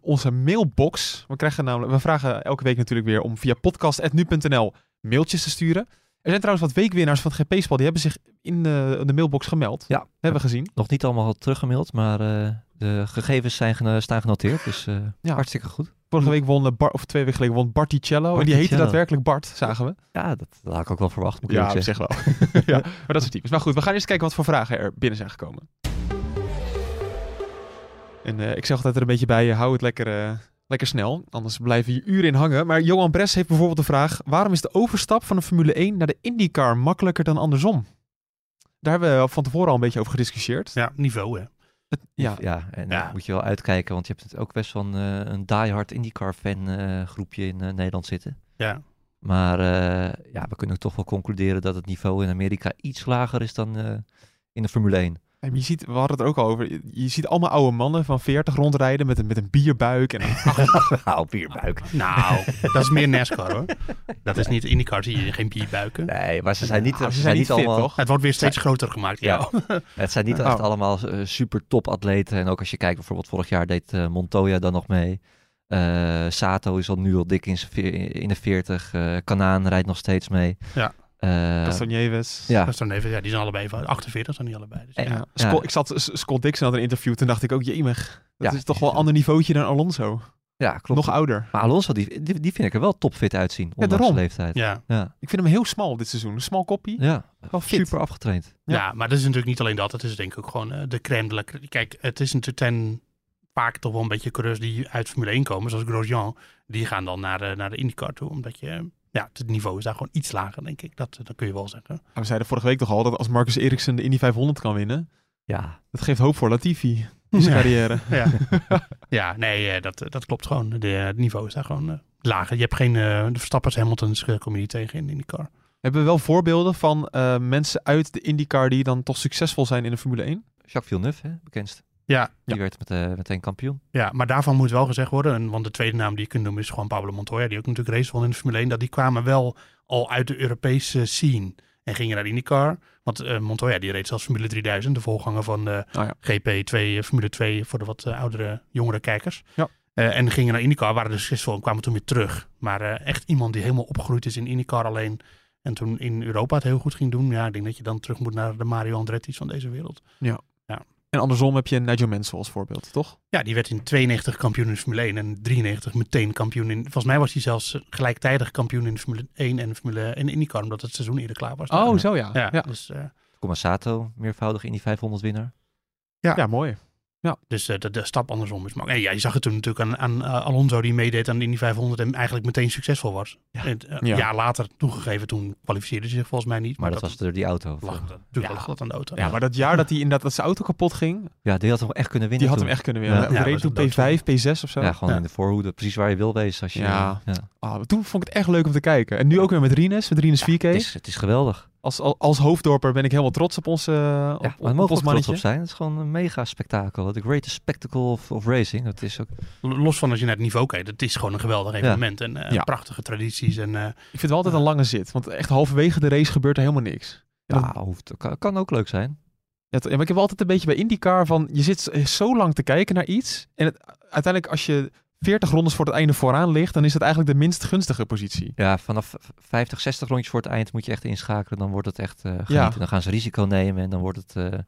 onze mailbox. We, krijgen namelijk, we vragen elke week natuurlijk weer om via podcast.nu.nl mailtjes te sturen. Er zijn trouwens wat weekwinnaars van het GP-spel, die hebben zich in de, de mailbox gemeld. Ja. Hebben we gezien. Nog niet allemaal teruggemaild, maar eh, de gegevens zijn geno- staan genoteerd. Dus eh, Ja. hartstikke goed. Vorige week won, Bar, of twee weken geleden won Barticello. en die heette daadwerkelijk Bart, zagen we. Ja, dat, had ik ook wel verwacht, moet ik Ja, zich wel. ja, maar dat soort types. Maar goed, we gaan eerst kijken wat voor vragen er binnen zijn gekomen. En eh, ik zeg altijd er een beetje bij, hou het lekker, lekker snel. Anders blijven je uren in hangen. Maar Johan Bres heeft bijvoorbeeld de vraag... waarom is de overstap van de Formule 1 naar de IndyCar makkelijker dan andersom? Daar hebben we van tevoren al een beetje over gediscussieerd. Ja, niveau hè. Het- ja, Ja, en Ja. moet je wel uitkijken, want je hebt het ook best wel een, eh, een diehard IndyCar-fan eh, groepje in eh, Nederland zitten. Ja. Maar eh, ja, we kunnen toch wel concluderen dat het niveau in Amerika iets lager is dan eh, in de Formule 1. En je ziet, we hadden het er ook al over. Je, ziet allemaal oude mannen van 40 rondrijden met een, met een bierbuik. En een Nou, bierbuik. Nou, dat is meer NASCAR hoor. Dat is niet IndyCar, zie je geen bierbuiken. Nee, maar ze zijn niet, Ja, ze zijn niet fit, allemaal... toch? Het wordt weer steeds groter gemaakt. Ja. Ja. Het zijn niet Oh. echt allemaal eh, super top atleten. En ook als je kijkt, bijvoorbeeld vorig jaar deed eh, Montoya dan nog mee. Eh, Sato is al nu al dik in, in de 40. eh Kanaan rijdt nog steeds mee. Ja. Eh, Castaneves. ja. Even, ja, die zijn allebei van 48, zijn die allebei. Dus, ja. Ja. Ja. Scott- ik zat Scott Dixon had een interview. Toen dacht ik ook, jemig. Dat Ja, is toch wel een ander niveautje dan Alonso. ja, klopt. Nog ouder. Maar Alonso, die, die, die vind ik er wel topfit uitzien. Ondanks daarom. de leeftijd. Ja. Ja, Ik vind hem heel smal dit seizoen. Een smal koppie. ja. Wel fit. super afgetraind. Ja. Ja. maar dat is natuurlijk niet alleen dat. Het is denk ik ook gewoon eh, de crème de la crème. Kijk, het is natuurlijk ten vaak toch wel een beetje coureurs die uit Formule 1 komen, zoals Grosjean. Die gaan dan naar de, naar de IndyCar toe, omdat je... Ja, het niveau is daar gewoon iets lager, denk ik. Dat, dat kun je wel zeggen. Maar We zeiden vorige week toch al dat als Marcus Eriksen de Indy 500 kan winnen. Ja, Dat geeft hoop voor Latifi. In zijn Ja. carrière. Ja, ja nee, eh, dat, dat klopt gewoon. De, het niveau is daar gewoon eh, lager. Je hebt geen... eh, de Verstappers, Hamiltons eh, kom je niet tegen in IndyCar. Hebben we wel voorbeelden van eh, mensen uit de IndyCar die dan toch succesvol zijn in de Formule 1? Jacques Villeneuve, hè, bekendst. Ja, Die Ja. werd met, eh, meteen kampioen. Ja, maar daarvan moet wel gezegd worden, en, want de tweede naam die je kunt noemen is gewoon Pablo Montoya, die ook natuurlijk race won in de Formule 1, dat die kwamen wel al uit de Europese scene en gingen naar IndyCar. Want eh, Montoya die reed zelfs Formule 3000, de voorganger van de Oh ja. GP2, eh, Formule 2 voor de wat oudere, jongere kijkers. Ja. En gingen naar IndyCar, waren dus succesvol en kwamen toen weer terug. Maar echt iemand die helemaal opgegroeid is in IndyCar alleen en toen in Europa het heel goed ging doen. Ja, ik denk dat je dan terug moet naar de Mario Andretti's van deze wereld. En andersom heb je Nigel Mansell als voorbeeld, toch? Ja, die werd in 92 kampioen in Formule 1 en 93 meteen kampioen in. Volgens mij was hij zelfs gelijktijdig kampioen in Formule 1 en Formule en IndyCar, omdat het seizoen eerder klaar was. Oh, zo ja. Ja, Ja, dus, eh, Sato, meervoudig in die 500 winnaar. ja. mooi. Dus eh, de, de stap andersom is. Maar en ja, je zag het toen natuurlijk aan, aan eh, Alonso die meedeed aan de Indy 500 en eigenlijk meteen succesvol was. Ja. En, eh, Ja. Een jaar later toegegeven, toen kwalificeerde hij zich volgens mij niet. Maar dat was door die auto. lag, Ja, natuurlijk lag dat aan de auto. Ja, maar dat jaar dat hij inderdaad dat zijn auto kapot ging, die had hem echt kunnen die winnen had toen. hem echt kunnen winnen. Ja. Ja, dat toen was een P5, P6 of zo. Ja, gewoon Ja. in de voorhoede. Precies waar je wil wezen. Als je, Ja. ja. Ah, toen vond ik het echt leuk om te kijken. En nu ook weer met Rines, met Rines 4K. Het, is, het is geweldig. Als, als, als hoofddorper ben ik helemaal trots op eh, op, Ja, op, maar op ons mannetje. op zijn. Het is gewoon een mega spektakel. The greatest spectacle of, of racing. Het is ook... Los van als je naar het niveau kijkt, het is gewoon een geweldig evenement. En eh, Ja. prachtige tradities. En, eh, Ik vind het wel altijd een lange zit, want echt halverwege de race gebeurt er helemaal niks. En Ja, hoeft, kan, kan ook leuk zijn. Ja, maar ik heb altijd een beetje bij IndyCar van, je zit zo lang te kijken naar iets. En het, uiteindelijk als je 40 rondes voor het einde vooraan ligt, dan is dat eigenlijk de minst gunstige positie. Ja, vanaf 50, 60 rondjes voor het eind moet je echt inschakelen. Dan wordt het echt genieten. Ja. Dan gaan ze risico nemen en dan wordt het eh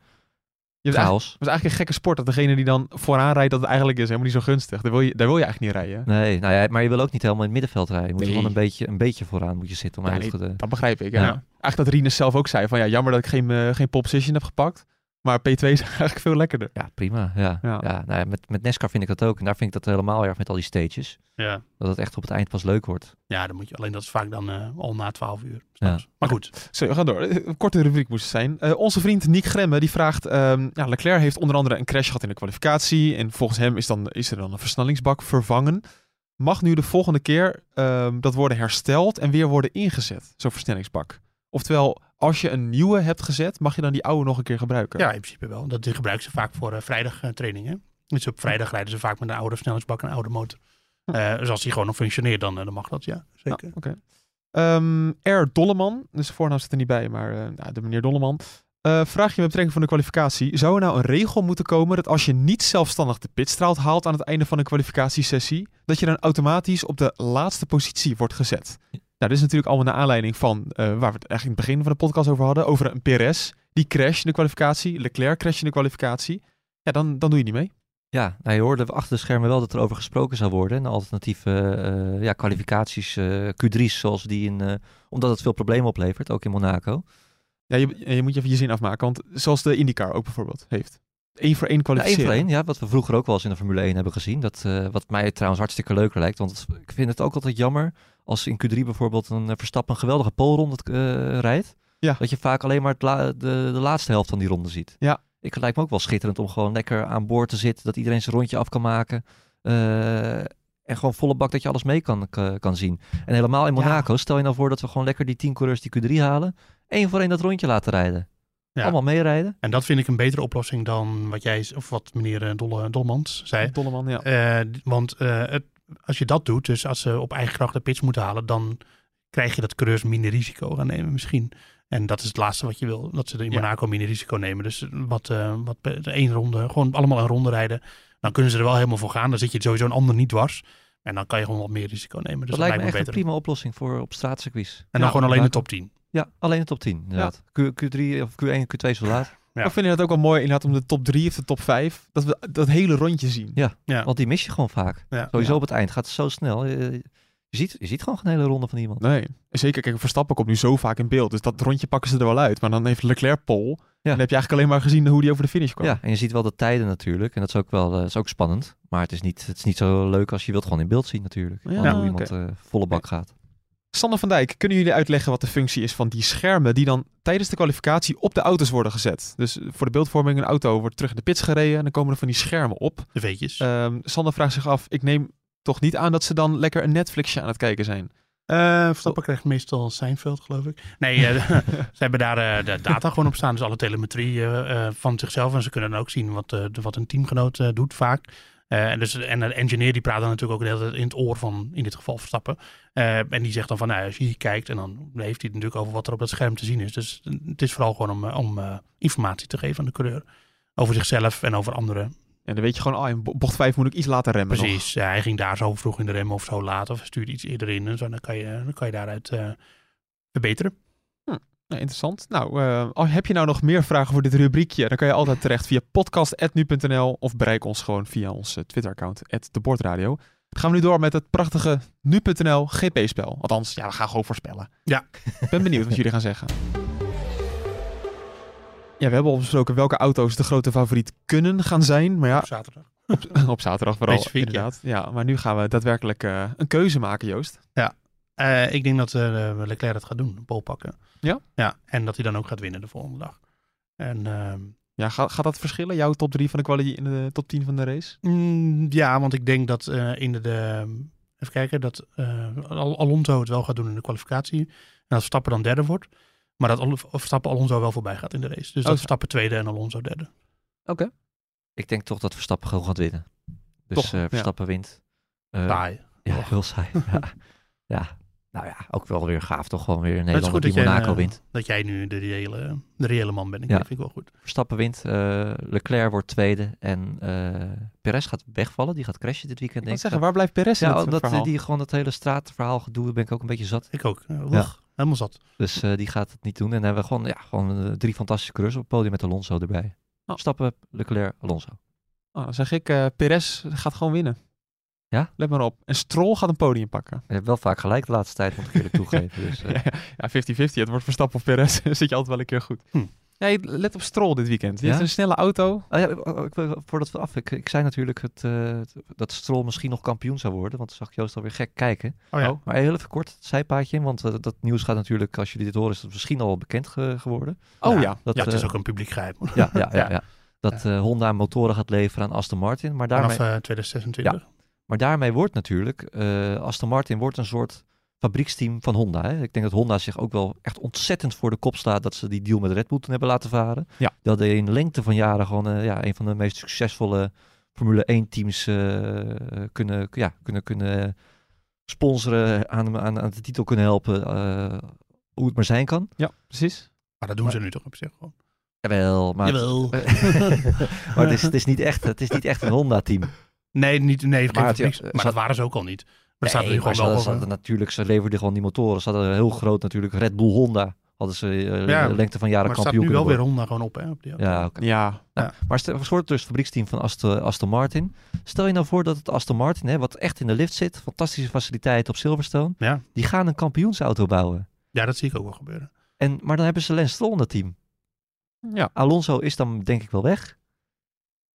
Je chaos. het is eigenlijk een gekke sport dat degene die dan vooraan rijdt, dat het eigenlijk is helemaal niet zo gunstig. Daar wil je, daar wil je eigenlijk niet rijden. Nee, nou ja, maar je wil ook niet helemaal in het middenveld rijden. Je moet Nee. gewoon een beetje, een beetje vooraan moet je zitten. Om Ja, eigenlijk de- Dat begrijp ik. Ja. Ja. Eigenlijk dat Rinus zelf ook zei van ja, jammer dat ik geen, eh, geen pole position heb gepakt. Maar P2 is eigenlijk veel lekkerder. Ja, prima. Ja. Ja. Ja. nou ja, met, met NASCAR vind ik dat ook. En daar vind ik dat helemaal erg met al die stages. ja. Dat het echt op het eind pas leuk wordt. ja, dan moet je alleen dat is vaak dan eh, al na 12 uur. Ja. Maar goed, Zo, we gaan door. Een korte rubriek moest het zijn. Eh, onze vriend Nick Gremme die vraagt... ehm, ja, Leclerc heeft onder andere een crash gehad in de kwalificatie. En volgens hem is, dan, is er dan een versnellingsbak vervangen. Mag nu de volgende keer ehm, dat worden hersteld en weer worden ingezet, zo'n versnellingsbak? Oftewel, als je een nieuwe hebt gezet, mag je dan die oude nog een keer gebruiken? ja, in principe wel. Dat die gebruiken ze vaak voor eh, vrijdag eh, trainingen. Dus op vrijdag rijden ze vaak met een oude versnellingsbak en een oude motor. Eh, dus als die gewoon nog functioneert, dan, dan mag dat, ja. Zeker. Ja, Oké. Ehm, R. Dolleman, dus de voornaam zit er niet bij, maar eh, nou, de meneer Dolleman. Eh, vraag je met betrekking van de kwalificatie. Zou er nou een regel moeten komen dat als je niet zelfstandig de pitstraat haalt aan het einde van een kwalificatiesessie, dat je dan automatisch op de laatste positie wordt gezet? Nou, dit is natuurlijk allemaal naar aanleiding van eh, waar we het eigenlijk in het begin van de podcast over hadden, over een PRS. Die crash in de kwalificatie, Leclerc crash in de kwalificatie. Ja, dan, dan doe je niet mee. Ja, nou, je hoorde achter de schermen wel dat er over gesproken zou worden. Een alternatieve eh, ja, kwalificaties, eh, Q3's, zoals die in, omdat het veel problemen oplevert, ook in Monaco. Ja, je, je moet je even je zin afmaken, want zoals de IndyCar ook bijvoorbeeld heeft. Eén voor één Ja, één kwalificeren. voor één, ja, wat we vroeger ook wel eens in de Formule 1 hebben gezien. Dat, wat mij trouwens hartstikke leuker lijkt. Want ik vind het ook altijd jammer als in Q3 bijvoorbeeld een eh, Verstappen een geweldige polronde eh, rijdt. Ja. Dat je vaak alleen maar la- de, de laatste helft van die ronde ziet. Ja. Ik lijkt me ook wel schitterend om gewoon lekker aan boord te zitten. Dat iedereen zijn rondje af kan maken. eh, en gewoon volle bak dat je alles mee kan, kan, zien. En helemaal in Ja. Monaco, stel je nou voor dat we gewoon lekker die 10 coureurs die Q3 halen. één voor één dat rondje laten rijden. Ja. Allemaal meerijden. En dat vind ik een betere oplossing dan wat jij, of wat meneer Dolle, Dolmans zei. Dolleman, ja. Eh, want eh, het, als je dat doet, dus als ze op eigen kracht de pitch moeten halen, dan krijg je dat coureurs minder risico gaan nemen misschien. En dat is het laatste wat je wil, dat ze in Ja. Monaco minder risico nemen. Dus wat, eh wat één ronde, gewoon allemaal een ronde rijden. Dan kunnen ze er wel helemaal voor gaan. Dan zit je sowieso een ander niet dwars. En dan kan je gewoon wat meer risico nemen. Dus dat dat, lijkt me echt een prima oplossing voor op straatcircuits. En dan Ja, gewoon alleen de top 10. Ja, alleen de top 10 inderdaad. Q, Q3 of Q1 Q2 zo laat. Ja. Ik vind het ook wel mooi inderdaad om de top 3 of de top 5, dat we dat hele rondje zien. Ja, Ja. want die mis je gewoon vaak. Ja. Sowieso Ja. op het eind gaat het zo snel. Je, je, ziet, je ziet gewoon geen hele ronde van iemand. Nee, zeker. Kijk, Verstappen komt nu zo vaak in beeld. Dus dat rondje pakken ze er wel uit. Maar dan heeft Leclerc pole. En dan heb je eigenlijk alleen maar gezien hoe die over de finish kwam. Ja, en je ziet wel de tijden natuurlijk. En dat is ook wel eh, is ook spannend. Maar het is, niet, het is niet zo leuk als je wilt gewoon in beeld zien natuurlijk. Ja, hoe iemand eh, volle bak gaat. Sander van Dijk, kunnen jullie uitleggen wat de functie is van die schermen die dan tijdens de kwalificatie op de auto's worden gezet? Dus voor de beeldvorming, een auto wordt terug in de pits gereden en dan komen er van die schermen op. De veetjes. Ehm Sander vraagt zich af, ik neem toch niet aan dat ze dan lekker een Netflixje aan het kijken zijn. Eh, Verstappen krijgt meestal Seinfeld, geloof ik. Nee, eh, ze hebben daar eh, de data gewoon op staan. Dus alle telemetrie van zichzelf. En ze kunnen dan ook zien wat, de- wat een teamgenoot doet vaak. Eh, en, dus, en een engineer die praat dan natuurlijk ook de hele tijd in het oor van, in dit geval Verstappen. Eh, en die zegt dan van, nou, als je hier kijkt, en dan heeft hij het natuurlijk over wat er op dat scherm te zien is. Dus het is vooral gewoon om, eh, om eh, informatie te geven aan de coureur. Over zichzelf en over anderen. En dan weet je gewoon, ah, in bo- bocht 5 moet ik iets later remmen. Precies. Ja, hij ging daar zo vroeg in de rem of zo laat. Of stuurde iets eerder in. En zo, dan, kan je, dan kan je daaruit eh, verbeteren. Nou, interessant. Nou, al heb je nou nog meer vragen voor dit rubriekje, dan kan je altijd terecht via podcast.nu.nl of bereik ons gewoon via ons eh, Twitter-account, @debordradio. Dan gaan we nu door met het prachtige nu.nl GP-spel. Althans, ja, we gaan gewoon voorspellen. Ja. Ik ben benieuwd wat jullie gaan zeggen. Ja, we hebben al besproken welke auto's de grote favoriet kunnen gaan zijn. Maar ja, Op zaterdag. op, op zaterdag vooral, Specifiek, ja. inderdaad. Ja. maar nu gaan we daadwerkelijk eh, een keuze maken, Joost. Eh, ik denk dat Leclerc het gaat doen, een pole pakken. Ja? Ja, en dat hij dan ook gaat winnen de volgende dag. En ehm, Ja, gaat, gaat dat verschillen? Jouw top 3 van de quali in de top 10 van de race? mm, ja, want ik denk dat eh, in de, de- even kijken, dat eh, Al- Alonso het wel gaat doen in de kwalificatie. En dat Verstappen dan derde wordt. Maar dat Al- Verstappen Alonso wel voorbij gaat in de race. Dus dat zo. Verstappen tweede en Alonso derde. Ik denk toch dat Verstappen gewoon gaat winnen. Dus Toch, eh, ja. Verstappen wint. Eh, Saai. Ja, heel saai. ja. ja, nou ja, ook wel weer gaaf toch gewoon weer een Het is Nederlander goed die dat jij, Monaco eh, wint. Dat jij nu de reële, de reële man bent. Ik Ja. vind ik wel goed. Verstappen wint, eh, Leclerc wordt tweede en eh Perez gaat wegvallen. Die gaat crashen dit weekend Ik denk zeggen, waar blijft Perez in ja, het omdat verhaal? die gewoon dat hele straatverhaal gedoe ben ik ook een beetje zat. Ik ook. Ja. Helemaal zat. Dus eh, die gaat het niet doen. En dan hebben we gewoon, ja, gewoon drie fantastische coureurs op het podium met Alonso erbij. Oh. Stappen, Leclerc, Alonso. Oh, dan zeg ik, eh Perez gaat gewoon winnen. Ja? Let maar op. En Stroll gaat een podium pakken. Je hebt wel vaak gelijk de laatste tijd, moet ik eerlijk toegeven. Dus, eh, Ja, 50-50. Het wordt Verstappen of Perez. Dan zit je altijd wel een keer goed. Hm. Ja, je- let op Stroll dit weekend. Die Ja? heeft een snelle auto. Oh ja, oh, ik wil- voordat we af, ik, ik zei natuurlijk het, eh, het- dat Stroll misschien nog kampioen zou worden, want zag ik Joost alweer gek kijken. Oh ja. Oh. Maar heel even kort, het zijpaadje, in, want eh, dat nieuws gaat natuurlijk, als jullie dit horen, is het misschien al bekend ge- geworden. Oh ja. Dat, ja, het is ook een publiek geheim. ja, ja, ja, Ja. ja. Dat eh, Honda motoren gaat leveren aan Aston Martin, maar daarmee, Vanaf eh, 2026. Maar daarmee wordt natuurlijk, eh, Aston Martin wordt een soort fabrieksteam van Honda. Hè? Ik denk dat Honda zich ook wel echt ontzettend voor de kop staat dat ze die deal met Red Bull toen hebben laten varen. Ja. Dat in de lengte van jaren gewoon eh, ja, een van de meest succesvolle Formule 1 teams eh, kunnen, ja, kunnen, kunnen sponsoren, aan, aan, aan de titel kunnen helpen, eh, hoe het maar zijn kan. Ja, precies. Maar dat doen ze nu toch op zich gewoon. Jawel, maar, Jawel. maar het, is, het, is niet echt, het is niet echt een Honda-team. Nee, niet, nee geen Maar het- fabrieks- ja, maar zat- dat waren ze ook al niet. Maar het staat Nee, nu maar gewoon wel ze over. natuurlijk, ze leverden gewoon die motoren. Ze hadden een heel groot natuurlijk Red Bull Honda. Hadden ze eh, Ja, de lengte van jaren Maar het staat kampioen nu wel weer Honda gewoon op, hè? Op die auto. worden. Ja, oké. Ja, Nou, Maar stel, voor dus het fabrieksteam van Aston, Aston Martin. Stel je nou voor dat het Aston Martin, hè, wat echt in de lift zit, fantastische faciliteiten op Silverstone, Ja. die gaan een kampioensauto bouwen. ja, dat zie ik ook wel gebeuren. En, maar dan hebben ze Lance Stroll in het team. ja. Alonso is dan denk ik wel weg.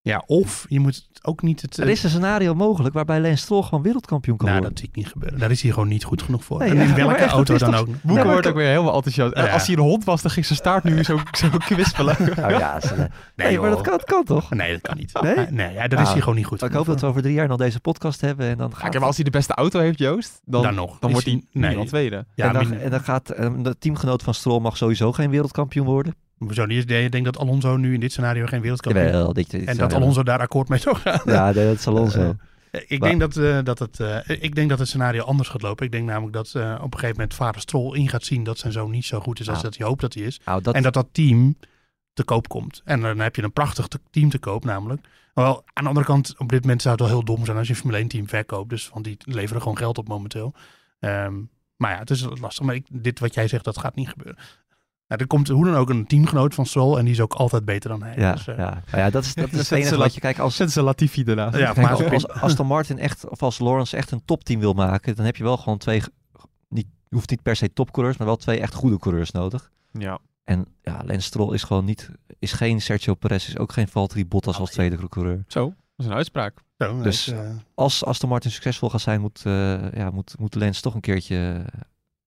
Ja, of je moet het ook niet het... Er is een scenario mogelijk waarbij Lance Stroll gewoon wereldkampioen kan nou, worden. dat zie ik niet gebeuren. Daar is hij gewoon niet goed genoeg voor. Nee, en ja, in welke echt, dat auto dan toch- ook. Boeken wordt ook weer helemaal enthousiast. En Ja. Als hij een hond was, dan ging zijn staart nu zo, zo kwispelen. Nou ja, ze- nee, maar dat kan, dat kan toch? Nee, dat kan niet. Nee? Nee, ja, daar is Nou, hij gewoon niet goed Ik hoop dat we over drie jaar nog deze podcast hebben en dan gaat Kijk, maar als hij de beste auto heeft, Joost, dan, Dan nog. dan wordt hij nee. tweede. Ja, en, dan, min- en dan gaat eh, de teamgenoot van Stroll mag sowieso geen wereldkampioen worden. Hoezo niet? Je denkt dat Alonso nu in dit scenario geen wereldkampioen is. En dat Alonso daar akkoord mee zou gaan. Ja, dat is Alonso. Eh, Ik Maar- denk dat, eh, dat, het, eh, ik denk dat het scenario anders gaat lopen. Ik denk namelijk dat eh, op een gegeven moment vader Stroll in gaat zien dat zijn zoon niet zo goed is als Nou. dat hij hoopt dat hij is. nou, dat, En dat dat team te koop komt. En dan heb je een prachtig te- team te koop namelijk. Wel, aan de andere kant, op dit moment zou het wel heel dom zijn als je een Formule 1 team verkoopt. Dus, want die leveren gewoon geld op momenteel. Ehm, maar ja, het is lastig. Maar ik, dit wat jij zegt, dat gaat niet gebeuren. Nou, er komt hoe dan ook een teamgenoot van Stroll en die is ook altijd beter dan hij. ja, Dus, eh, ja. Nou ja, dat is, dat is het enige wat je kijkt als, Zet ze Latifi ernaast. Ja, Kijk, maar als, als Aston Martin echt, of als Lawrence echt een topteam wil maken, dan heb je wel gewoon twee, niet, je hoeft niet per se topcoureurs, maar wel twee echt goede coureurs nodig. Ja. En ja, Lance Stroll is gewoon niet, is geen Sergio Perez, is ook geen Valtteri Bottas als tweede coureur. Zo, dat is een uitspraak. zo, dus- eh, Als Aston Martin succesvol gaat zijn, moet, eh, ja, moet, moet Lance toch een keertje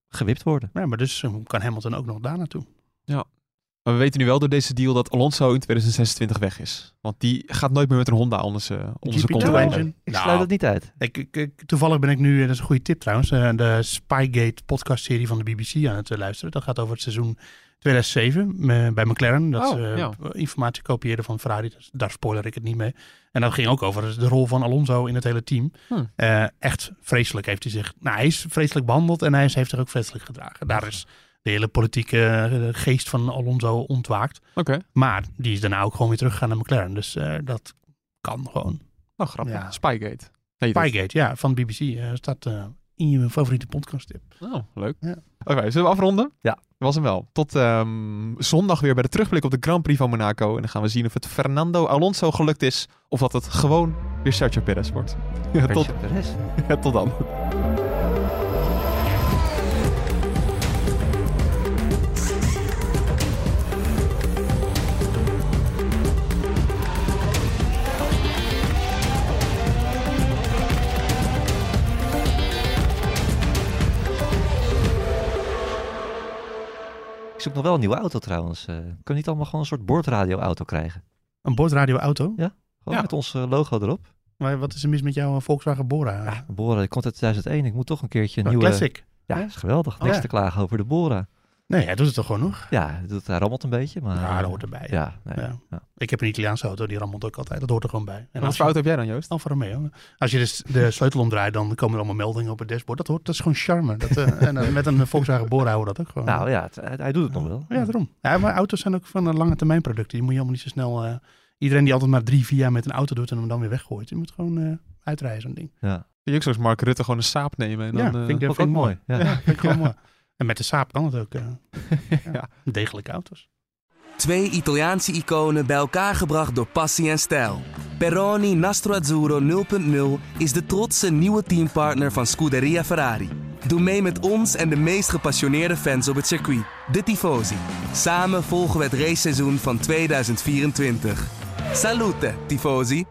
gewipt worden. ja, maar dus kan Hamilton ook nog daar naartoe. Maar we weten nu wel door deze deal dat Alonso in 2026 weg is. Want die gaat nooit meer met een Honda onder zijn onder zijn GP2 kont rijden. engine. Ik Nou, sluit het niet uit. Ik, ik- ik- toevallig ben ik nu, dat is een goede tip trouwens, eh, de Spygate podcast-serie van de BBC aan het eh, luisteren. Dat gaat over het seizoen 2007 me- bij McLaren. Dat Oh, ze eh, ja. informatie kopieerden van Ferrari. Dus daar spoiler ik het niet mee. En dat ging ook over de rol van Alonso in het hele team. Hm. Eh, echt vreselijk heeft hij zich... Nou, hij is vreselijk behandeld en hij is- heeft zich ook vreselijk gedragen. Daar is de hele politieke eh, geest van Alonso ontwaakt. Oké, Maar die is daarna ook gewoon weer teruggegaan naar McLaren. Dus eh, dat kan gewoon. nou grappig. Ja. Spygate. Dat- Spygate, ja, van BBC. eh, staat eh, in je favoriete podcast tip. Oh, leuk. Ja. Oké, zullen we afronden? Ja. Dat was hem wel. Tot ehm, zondag weer bij de terugblik op de Grand Prix van Monaco. En dan gaan we zien of het Fernando Alonso gelukt is. Of dat het gewoon weer Sergio Perez wordt. Ja, tot, Perez. tot dan. Zoek nog wel een nieuwe auto trouwens. Eh kunnen we niet allemaal gewoon een soort boordradioauto krijgen? Een boordradioauto. auto. Gewoon Ja. met ons eh, logo erop. Maar wat is er mis met jouw Volkswagen Bora? Ja, Bora die komt uit 2001. Ik moet toch een keertje een nieuwe... classic. Ja, is geweldig. Niks ja. te klagen over de Bora. Nee, hij doet het toch gewoon nog? Ja, hij doet, hij rammelt een beetje, maar... Ja, dat eh, hoort erbij. Ja, nee, Ja. ja. Ik heb een Italiaanse auto, die rammelt ook altijd. Dat hoort er gewoon bij. En wat voor auto heb jij dan, Joost? Alfa Romeo. Als je dus de sleutel omdraait, dan komen er allemaal meldingen op het dashboard. Dat, hoort, dat is gewoon charme. Dat, eh, en eh, met een Volkswagen Bora hoort dat ook gewoon. Nou ja, het- hij, doet het nog wel. Ja, daarom. Ja, maar auto's zijn ook van een lange termijn producten. Die moet je allemaal niet zo snel... eh, iedereen die altijd maar drie, vier jaar met een auto doet en hem dan weer weggooit. Die moet gewoon eh, uitrijden, zo'n ding. Ja, Je ook zoals Mark Rutte gewoon een saap nemen. En ja, dan, eh, vind ik, ook, vind ik ook mooi. mooi. Ja. Ja, vind ik gewoon mooi. En met de Saab kan het ook. eh, ja. Ja. Degelijke auto's. Twee Italiaanse iconen bij elkaar gebracht door passie en stijl. Peroni Nastro Azzurro 0.0 is de trotse nieuwe teampartner van Scuderia Ferrari. Doe mee met ons en de meest gepassioneerde fans op het circuit, de Tifosi. Samen volgen we het raceseizoen van 2024. Salute, Tifosi!